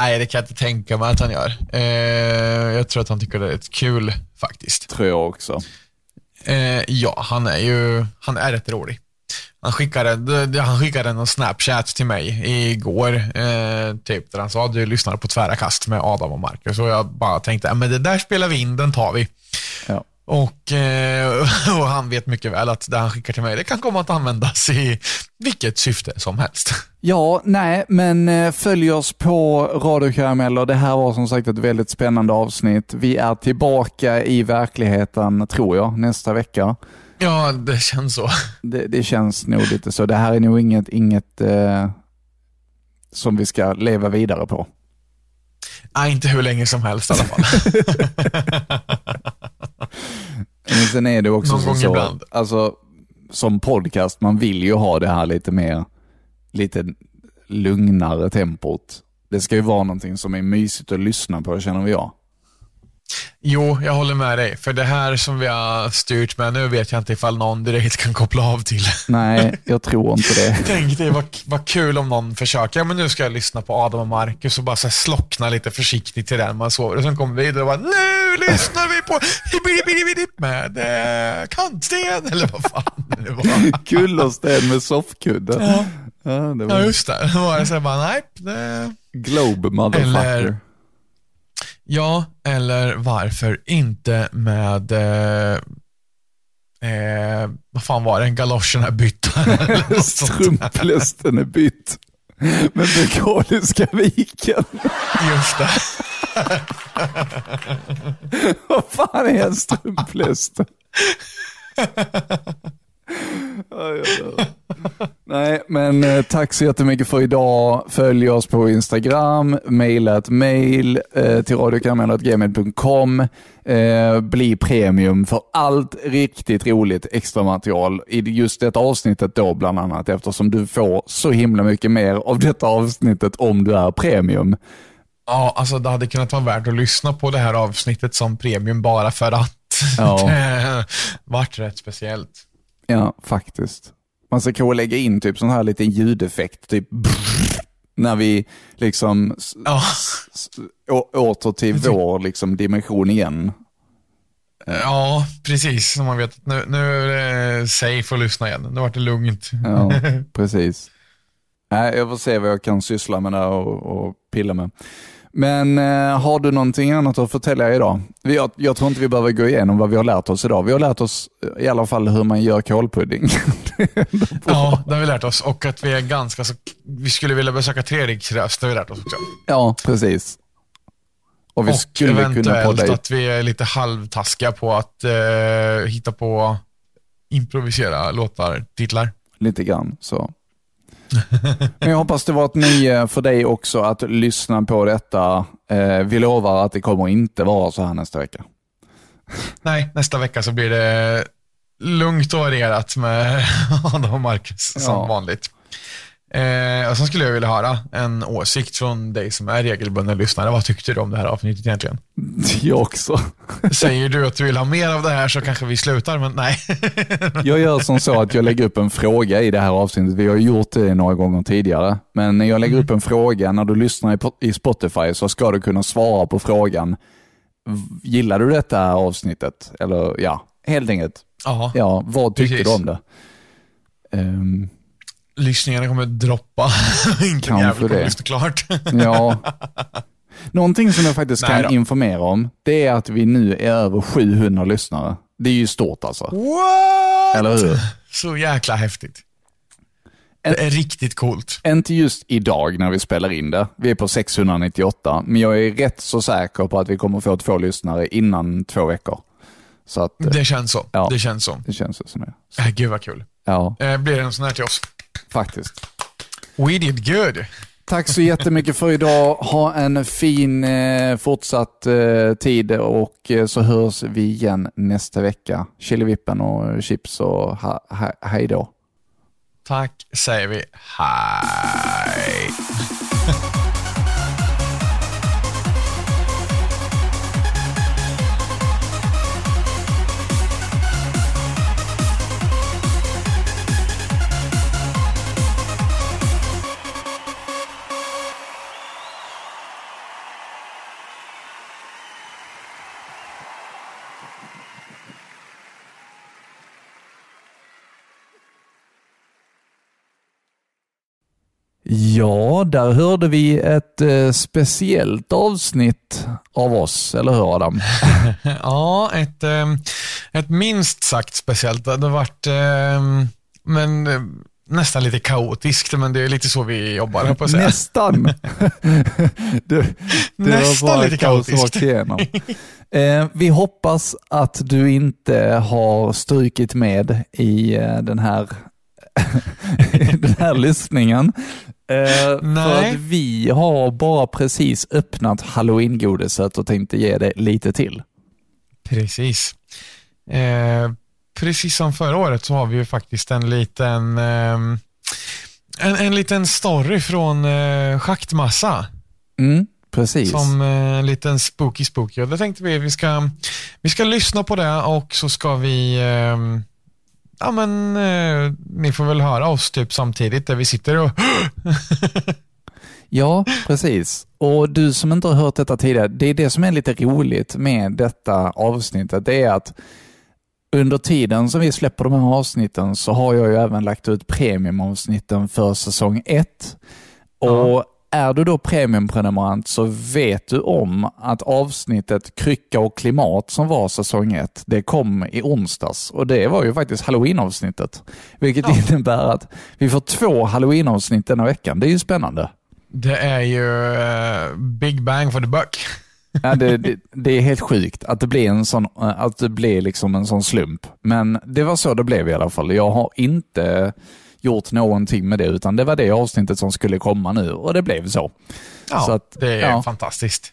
Nej, det kan jag inte tänka mig att han gör. Eh, jag tror att han tycker det är kul faktiskt. Tror jag också. Eh, ja, han är ju han är rätt rolig. Han skickade, han skickade en Snapchat till mig igår, eh, typ, där han sa du lyssnar på tvära kast med Adam och Marcus. Och jag bara tänkte, "Ja, men det där spelar vi in, den tar vi. Ja. Och, eh, och han vet mycket väl att det han skickar till mig, det kan komma att användas i vilket syfte som helst. Ja, nej, men eh, följ oss på Radio Karameller. Det här var som sagt ett väldigt spännande avsnitt. Vi är tillbaka i verkligheten, tror jag, nästa vecka. Ja, det känns så. Det, det känns nog lite så. Det här är nog inget, inget eh, som vi ska leva vidare på. Nej, inte hur länge som helst i alla fall. Men sen är det också Någon så, gång så ibland. alltså som podcast, man vill ju ha det här lite mer, lite lugnare tempot. Det ska ju vara någonting som är mysigt att lyssna på, känner vi jag. Jo, jag håller med dig. För det här som vi har styrt med nu vet jag inte ifall någon direkt kan koppla av till. Nej, jag tror inte det. Tänk dig vad, vad kul om någon försöker, ja men nu ska jag lyssna på Adam och Marcus och bara så slockna lite försiktigt till den man sover. Och sen kommer vi vidare och bara, nu lyssnar vi på med eh, kantsten, eller vad fan det var. Kullersten med soffkudde. Ja. Ja, det Ja, var just det. Då var det så här bara, nej, det... Globe motherfucker. Eller- Ja, eller varför inte med, eh, eh, vad fan var det, galoscherna bytta? eller något sånt där. Strumplästen är bytt. Med Mekaniska viken. Just det. Vad fan är en strumpläst? Nej, men eh, tack så jättemycket för idag. Följ oss på Instagram, mejla ett mejl eh, till radiokarameller.gmail.com. Eh, bli premium för allt riktigt roligt extra material i just detta avsnittet då bland annat eftersom du får så himla mycket mer av detta avsnittet om du är premium. Ja, alltså det hade kunnat vara värt att lyssna på det här avsnittet som premium bara för att Ja. Det vart rätt speciellt. Ja, faktiskt. Man ska kanske lägga in typ sån här liten ljudeffekt, typ när vi liksom å- åter till vår liksom dimension igen. Ja, precis. Så man vet att nu, nu är det safe att lyssna igen. Nu vart det lugnt. Ja, precis. Nej, jag får se vad jag kan syssla med där och, och pilla med. Men eh, har du någonting annat att förtälja idag? Vi, jag, jag tror inte vi behöver gå igenom vad vi har lärt oss idag. Vi har lärt oss eh, i alla fall hur man gör kålpudding. Ja, det har vi lärt oss. Och att vi är ganska så... Vi skulle vilja besöka Treriksröst, det har vi lärt oss också. ja, precis. Och vi och skulle kunna eventuellt podda i att vi är lite halvtaskiga på att eh, hitta på improvisera låtar, titlar. lite grann. Så. Men jag hoppas det var ett nöje för dig också att lyssna på detta. Eh, vi lovar att det kommer inte vara så här nästa vecka. Nej, nästa vecka så blir det lugnt och varierat med Adam och Marcus som Ja. vanligt. Eh, och sen skulle jag vilja höra en åsikt från dig som är regelbunden lyssnare. Vad tyckte du om det här avsnittet egentligen? Jag också. Säger du att du vill ha mer av det här så kanske vi slutar, men nej. Jag gör som så att jag lägger upp en fråga i det här avsnittet. Vi har gjort det några gånger tidigare. Men när jag lägger upp en fråga, när du lyssnar i po- i Spotify så ska du kunna svara på frågan. Gillar du detta här avsnittet? Eller ja, helt enkelt. Ja, Ja, vad tyckte Precis. du om det? Ehm, lyssningarna kommer droppa. Inte en jävel kommer det. lyssna klart. Ja. Någonting som jag faktiskt Nej kan då. informera om, det är att vi nu är över 700 lyssnare. Det är ju stort alltså. What? Eller hur? Så jäkla häftigt. Det är riktigt coolt. Inte just idag när vi spelar in det. Vi är på 698, men jag är rätt så säker på att vi kommer få två lyssnare innan två veckor. Så att Det känns så. Ja. Det känns så. det känns som det. Äh, gud vad kul. Ja, Eh, blir det en sån här till oss? Faktiskt. We did good. Tack så jättemycket för idag. Ha en fin eh, fortsatt eh, tid och eh, så hörs vi igen nästa vecka. Chilivippen och chips och ha, ha, hej då. Tack säger vi. Hej. Ja, där hörde vi ett eh, speciellt avsnitt av oss, eller hur Adam? Ja, ett, ehm, ett minst sagt speciellt. Det har varit ehm, men, eh, nästan lite kaotiskt, men det är lite så vi jobbar, på att säga. Nästan. det, det Nästan lite kaotiskt. Eh, vi hoppas att du inte har strukit med i eh, den här, den här lyssningen. Eh, för att vi har bara precis öppnat halloween-godiset och tänkte ge det lite till. Precis. Eh, precis som förra året så har vi ju faktiskt en liten ehm, en, en liten story från eh, Schaktmassa. Mm, precis. Som eh, en liten spooky spooky. Och då tänkte vi vi ska, vi ska lyssna på det och så ska vi ehm, Ja men eh, ni får väl höra oss typ samtidigt där vi sitter och Ja, precis. Och du som inte har hört detta tidigare, det är det som är lite roligt med detta avsnittet. Det är att under tiden som vi släpper de här avsnitten så har jag ju även lagt ut premiumavsnitten för säsong 1. Och är du då premiumprenumerant så vet du om att avsnittet Krycka och klimat som var säsong 1, det kom i onsdags. Och det var ju faktiskt halloween-avsnittet. Vilket innebär att vi får två halloween-avsnitt denna veckan. Det är ju spännande. det är ju eh, Big Bang for the Buck. Ja, det, det, det är helt sjukt att det blir en sån, eh, att det blir liksom en sån slump. Men det var så det blev i alla fall. Jag har inte gjort någonting med det, utan det var det avsnittet som skulle komma nu och det blev så. Ja, Så att, det är ja. fantastiskt.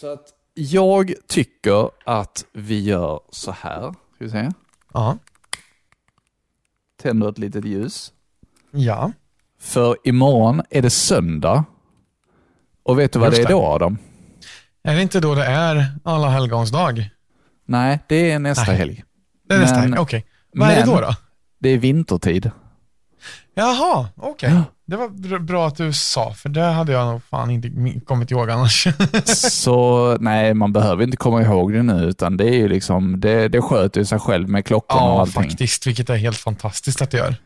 Så att jag tycker att vi gör så här. Ska vi se. Ja. Tänder ett litet ljus. Ja. För imorgon är det söndag. Och vet du vad Just det är då Adam? Är det inte då det är alla helgons dag? Nej, det är nästa Nej. helg. Det är nästa Men- helg, okej. Vad är det då då? Det är vintertid. Jaha, okej. Ja. Det var br- bra att du sa, för det hade jag nog fan inte mi- kommit ihåg annars. Så nej, man behöver inte komma ihåg det nu, utan det är ju liksom, det, det sköter sig själv med klockan och ja, allting. faktiskt. Vilket är helt fantastiskt att det gör.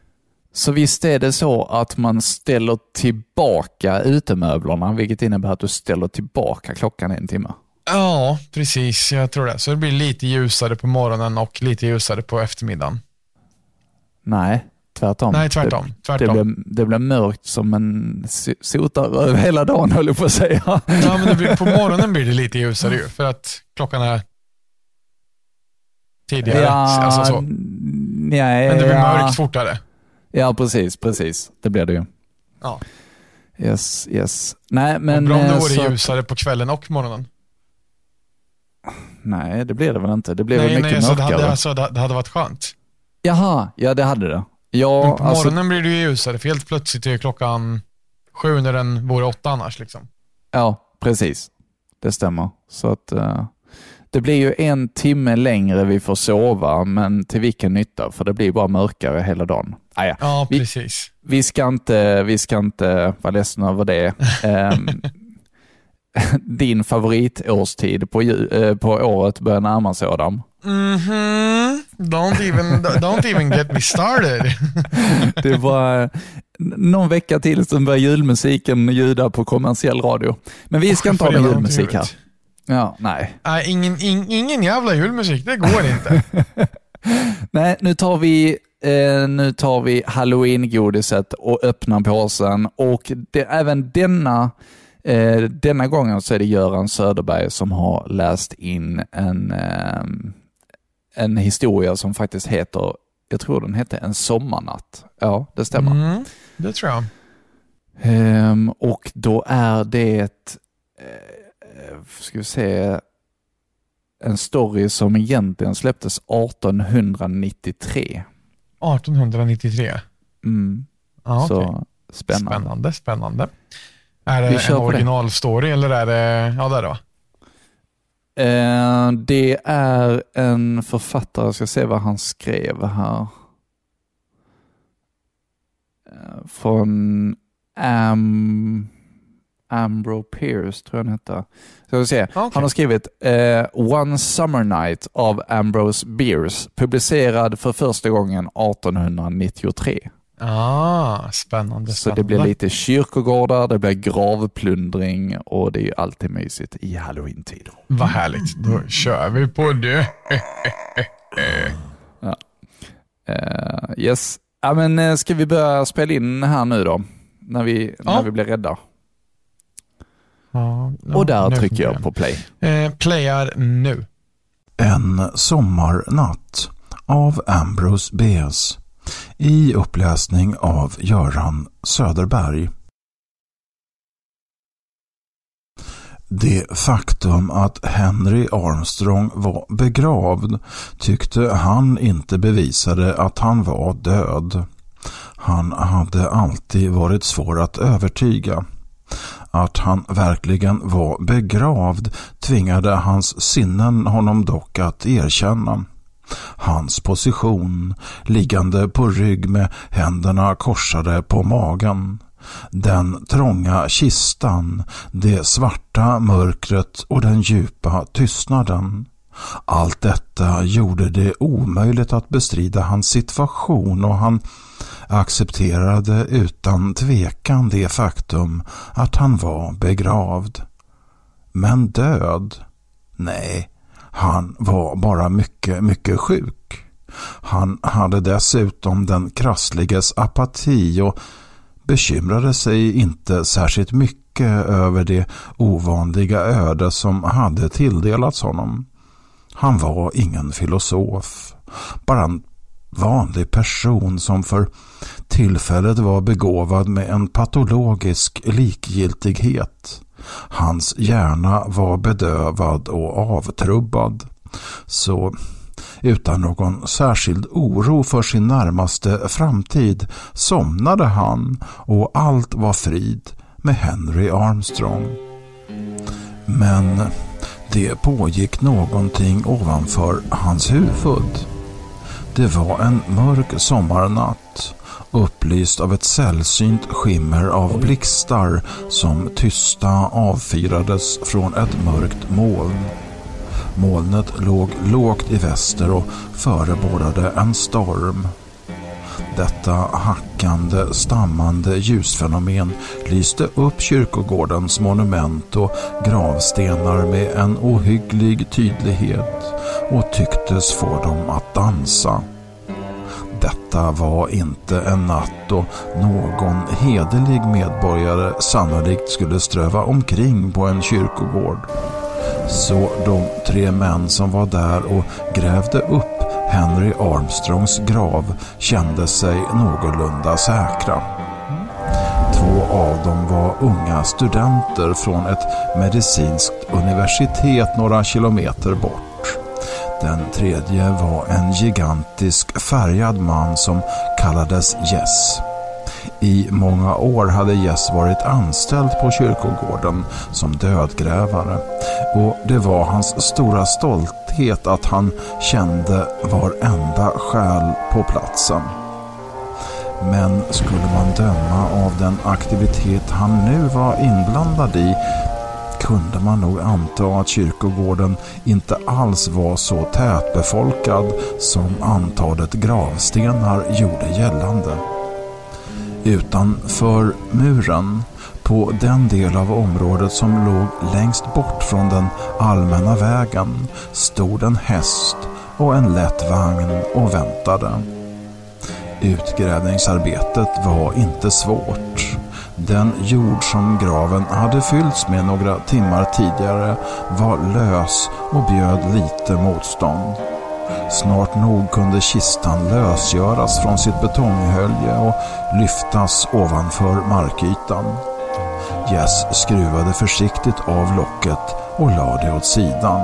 Så visst är det så att man ställer tillbaka utemöblerna, vilket innebär att du ställer tillbaka klockan en timme. Ja, precis. Jag tror det. Så det blir lite ljusare på morgonen och lite ljusare på eftermiddagen. Nej, tvärtom. Nej, tvärtom. Det, tvärtom. det, blir, det blir mörkt som en so- sotare över hela dagen, höll jag på att säga. Ja, men blir, på morgonen blir det lite ljusare ju, för att klockan är tidigare. alltså så. nej, Men det blir ja. mörkt fortare. Ja, precis, precis. Det blir det ju. Ja. Yes, yes. Nej, Men, bra om det vore så- ljusare på kvällen och morgonen. Nej, det blir det väl inte. Det blir väl Nej, mycket nej, så det mörkare. hade, alltså, det hade varit skönt. Jaha, ja det hade det. Men Ja, på alltså, morgonen blir det ju ljusare, för helt plötsligt är klockan sju när den vore åtta annars. Liksom. ja, precis. Det stämmer. Så att eh, det blir ju en timme längre vi får sova, men till vilken nytta? För det blir bara mörkare hela dagen. Ah, ja. Ja, Vi- precis. Vi ska inte, vi ska inte vara ledsna över det. Ehm, din favoritårstid på, eh, på året börjar närma sig Adam. Mhm. Don't, even, don't even get me started. Det var någon vecka till så börjar julmusiken ljuda på kommersiell radio. Men vi ska Jag inte ha någon julmusik här. Ja, nej. Nej, ingen, ing, ingen jävla julmusik, det går inte. Nej, nu tar vi, eh, nu tar vi halloween-godiset och öppnar påsen. Och det, även denna, eh, denna gången så är det Göran Söderberg som har läst in en, eh, en historia som faktiskt heter, jag tror den hette En sommarnatt. Ja, det stämmer. Mm, det tror jag. Ehm, och då är det, eh, ska vi se, en story som egentligen släpptes 1893. 1893. Mm. Ja, okej. Så spännande. Spännande, spännande. Är det en originalstory eller är det, ja det är det va? Eh, det är en författare, jag ska se vad han skrev här. Eh, från Am, Ambro Pierce, tror jag han. Ska vi se. Okej. Han har skrivit eh, One Summer Night av Ambrose Bierce, publicerad för första gången 1893. Ah, spännande, Så det blir lite kyrkogårdar, det blir gravplundring och det är ju alltid mysigt i halloween-tider. Vad härligt, då kör vi på det. Eh, yes. Ja, men, eh, ska vi börja spela in här nu då? När vi, Ja. när vi blir rädda. Ja, och där trycker jag på play. Eh, playar nu. En sommarnatt av Ambrose Bierce i uppläsning av Göran Söderberg. Det faktum att Henry Armstrong var begravd tyckte han inte bevisade att han var död. Han hade alltid varit svår att övertyga. Att han verkligen var begravd tvingade hans sinnen honom dock att erkänna. Hans position, liggande på rygg med händerna korsade på magen. Den trånga kistan, det svarta mörkret och den djupa tystnaden. Allt detta gjorde det omöjligt att bestrida hans situation och han accepterade utan tvekan det faktum att han var begravd. Men död? Nej, han var bara mycket, mycket sjuk. Han hade dessutom den krassliges apati och bekymrade sig inte särskilt mycket över det ovanliga öde som hade tilldelats honom. Han var ingen filosof, bara en vanlig person som för tillfället var begåvad med en patologisk likgiltighet. Hans hjärna var bedövad och avtrubbad. Så utan någon särskild oro för sin närmaste framtid somnade han och allt var frid med Henry Armstrong. Men Det pågick någonting ovanför hans huvud. Det var en mörk sommarnatt upplyst av ett sällsynt skimmer av blixtar som tysta avfyrades från ett mörkt moln. Molnet låg lågt i väster och förebådade en storm. Detta hackande, stammande ljusfenomen lyste upp kyrkogårdens monument och gravstenar med en ohygglig tydlighet och tycktes få dem att dansa. Detta var inte en natt då någon hederlig medborgare sannolikt skulle ströva omkring på en kyrkogård. Så de tre män som var där och grävde upp Henry Armstrongs grav kände sig någorlunda säkra. Två av dem var unga studenter från ett medicinskt universitet några kilometer bort. Den tredje var en gigantisk färgad man som kallades Jess. I många år hade Jess varit anställd på kyrkogården som dödgrävare och det var hans stora stolthet att han kände varenda själ på platsen. Men skulle man döma av den aktivitet han nu var inblandad i kunde man nog anta att kyrkogården inte alls var så tätbefolkad som antalet gravstenar gjorde gällande. Utanför muren, på den del av området som låg längst bort från den allmänna vägen, stod en häst och en lätt vagn och väntade. Utgrävningsarbetet var inte svårt. Den jord som graven hade fyllts med några timmar tidigare var lös och bjöd lite motstånd. Snart nog kunde kistan lösgöras från sitt betonghölje och lyftas ovanför markytan. Jess skruvade försiktigt av locket och lade det åt sidan.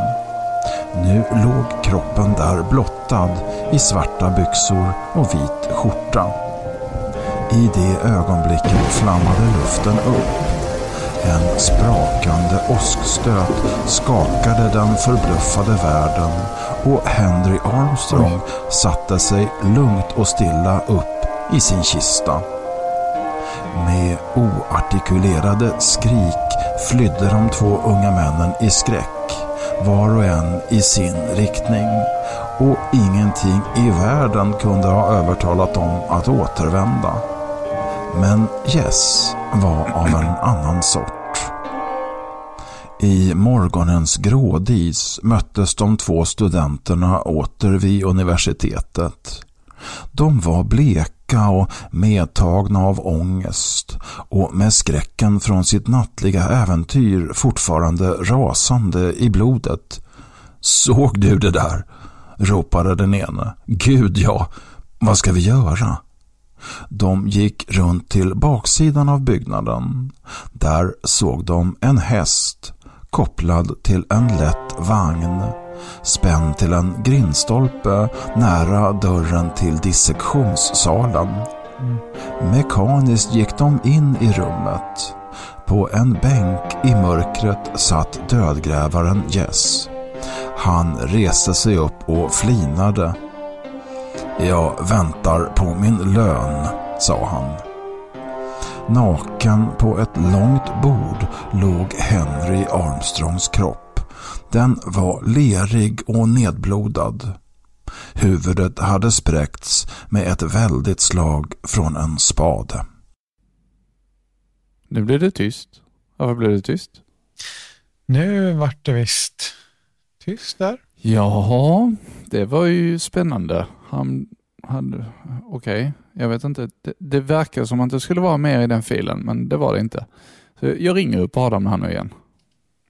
Nu låg kroppen där blottad i svarta byxor och vit skjorta. I det ögonblicket flammade luften upp. En sprakande åskstöt skakade den förbluffade världen och Henry Armstrong satte sig lugnt och stilla upp i sin kista. Med oartikulerade skrik flydde de två unga männen i skräck, var och en i sin riktning. Och ingenting i världen kunde ha övertalat dem att återvända. Men Jess var av en annan sort. I morgonens grådis möttes de två studenterna åter vid universitetet. De var bleka och medtagna av ångest och med skräcken från sitt nattliga äventyr fortfarande rasande i blodet. Såg du det där? ropade den ene. Gud ja, vad ska vi göra? De gick runt till baksidan av byggnaden. Där såg de en häst kopplad till en lätt vagn spänd till en grindstolpe nära dörren till dissektionssalen. Mekaniskt gick de in i rummet. På en bänk i mörkret satt dödgrävaren Jess. Han reste sig upp och flinade. Jag väntar på min lön, sa han. Naken på ett långt bord låg Henry Armstrongs kropp. Den var lerig och nedblodad. Huvudet hade spräckts med ett väldigt slag från en spade. Nu blev det tyst. Varför blev det tyst? Nu vart det visst tyst där. Ja, det var ju spännande. Han hade, okej, okay. jag vet inte. Det, det verkar som att det skulle vara mer i den filen, men det var det inte. Så jag ringer upp Adam här nu igen.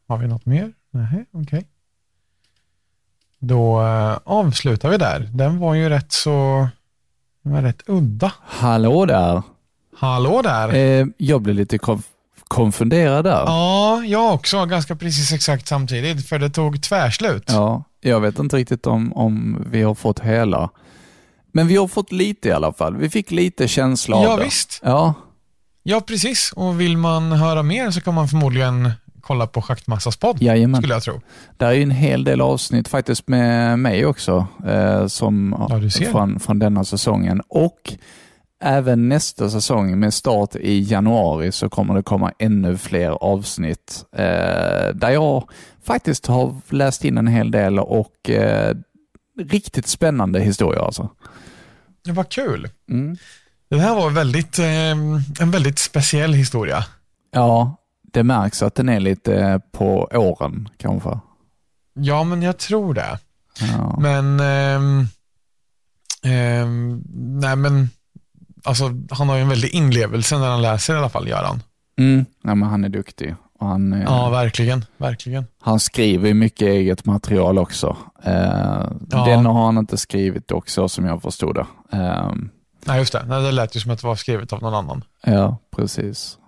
Har vi något mer? Nej, okej. Okay. Då äh, avslutar vi där. Den var ju rätt så, den var rätt udda. Hallå där. Hallå där. Eh, jag blev lite konf konfunderad där. Ja, jag också. Ganska precis exakt samtidigt, för det tog tvärslut. Ja, jag vet inte riktigt om, om vi har fått hela. Men vi har fått lite i alla fall. Vi fick lite känsla av ja, det. Visst. Ja, Ja, precis. Och vill man höra mer så kan man förmodligen kolla på Schaktmassas podd, Jajamän. skulle jag tro. Där är ju en hel del avsnitt faktiskt med mig också, eh, som, Ja, från, från denna säsongen. Och även nästa säsong med start i januari så kommer det komma ännu fler avsnitt eh, där jag faktiskt har läst in en hel del och eh, riktigt spännande historier alltså. Det var kul. Mm. Det här var väldigt, eh, en väldigt speciell historia. Ja, det märks att den är lite eh, på åren kanske. Ja, men jag tror det. Ja. Men, ehm, ehm, nej men, alltså han har ju en väldig inlevelse när han läser i alla fall, gör han. Mm. Ja, men han är duktig. Och han, eh, Ja, verkligen, verkligen. Han skriver mycket eget material också. Eh, Ja. Den har han inte skrivit också som jag förstod det. Eh, Nej, just det. Nej, det lät ju som att det var skrivet av någon annan. ja, precis.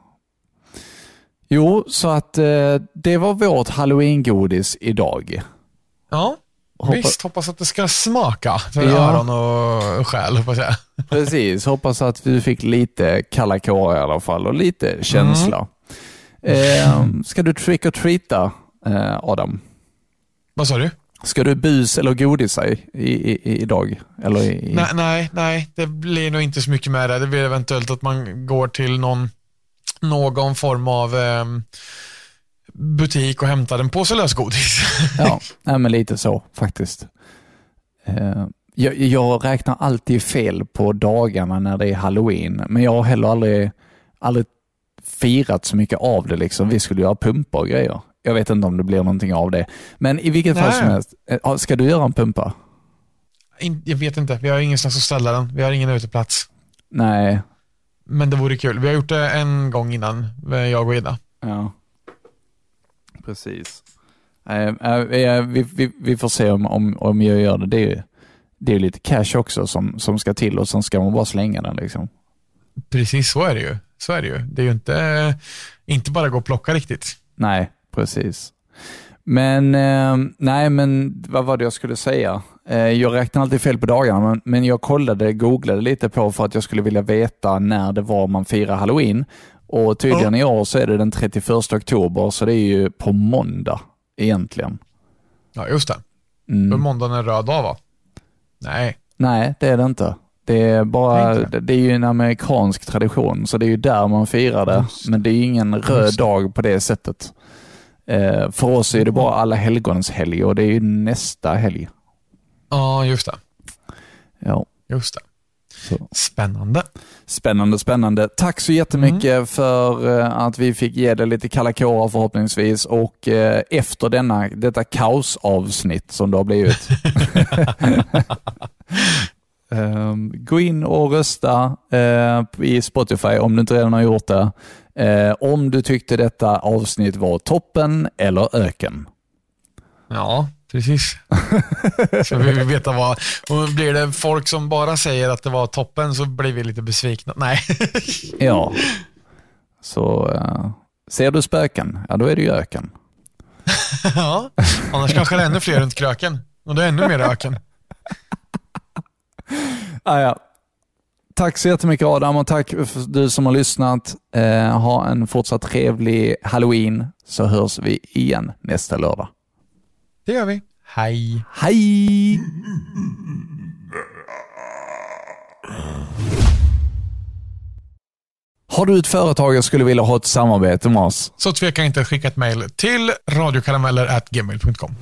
Jo, så att eh, det var vårt halloween-godis idag. Ja, Hoppa- visst. Hoppas att det ska smaka för Ja. öron och själ, hoppas jag. Precis, hoppas att vi fick lite kalla kårar i alla fall och lite känsla. Eh, ska du trick or treata, eh, Adam? Vad sa du? Ska du bus eller godisa i, i, i, idag? Eller i, Nej, nej, nej, det blir nog inte så mycket med det. Det blir eventuellt att man går till någon, någon form av ehm, butik och hämtar en påse lösgodis. Ja, nej, men lite så faktiskt. Eh, jag, jag räknar alltid fel på dagarna när det är halloween, men jag har heller aldrig, aldrig firat så mycket av det. Liksom. Vi skulle göra pumpar och grejer. Jag vet inte om det blir någonting av det. Men i vilket fall Nej. som helst, eh, ska du göra en pumpa? Jag vet inte, vi har ingenstans att ställa den. Vi har ingen uteplats. Nej. Men det vore kul. Vi har gjort det en gång innan, eh, jag och Ida. Ja. Precis. Eh, vi, vi, vi får se om, om, om jag gör det. Det är, ju- det är lite cash också som, som ska till och sen ska man bara slänga den. Liksom. Precis, så är det ju. Så är det ju. Det är ju inte, inte bara gå och plocka riktigt. Nej, precis. Men, eh, nej men vad var det jag skulle säga? Eh, jag räknar alltid fel på dagarna, men, men jag kollade, googlade lite på för att jag skulle vilja veta när det var man firar halloween. Och tydligen i år så är det den 31 oktober, så det är ju på måndag egentligen. Ja, just det. Mm. Måndagen är en röd dag va? Nej. Nej, det är det inte. Det är, bara, Det är ju en amerikansk tradition, så det är ju där man firar det. Men det är ju ingen röd Just dag på det sättet. Eh, för oss är det bara alla helgons helg och det är ju nästa helg. Ja, just det. Ja. Just det. Så. Spännande. Spännande, spännande. Tack så jättemycket Mm. för eh, att vi fick ge det lite kalla kårar förhoppningsvis och eh, efter denna, detta kaosavsnitt som det har blivit. Ehm, gå in och rösta eh, i Spotify om du inte redan har gjort det. Eh, om du tyckte detta avsnitt var toppen eller öken. Ja, precis. Så vi vill veta vad, och blir det folk som bara säger att det var toppen så blir vi lite besvikna. Nej. Ja. Så eh, ser du spöken, ja då är det ju öken. ja, annars kanske det är ännu fler runt kröken. Och det är ännu mer öken. Ah, ja. Tack så jättemycket Adam och tack för du som har lyssnat. Eh, ha en fortsatt trevlig halloween så hörs vi igen nästa lördag. Det gör vi. Hej. Hej! Har du ett företag och skulle vilja ha ett samarbete med oss? Så tveka inte att skicka ett mejl till radiokarameller.gmail.com.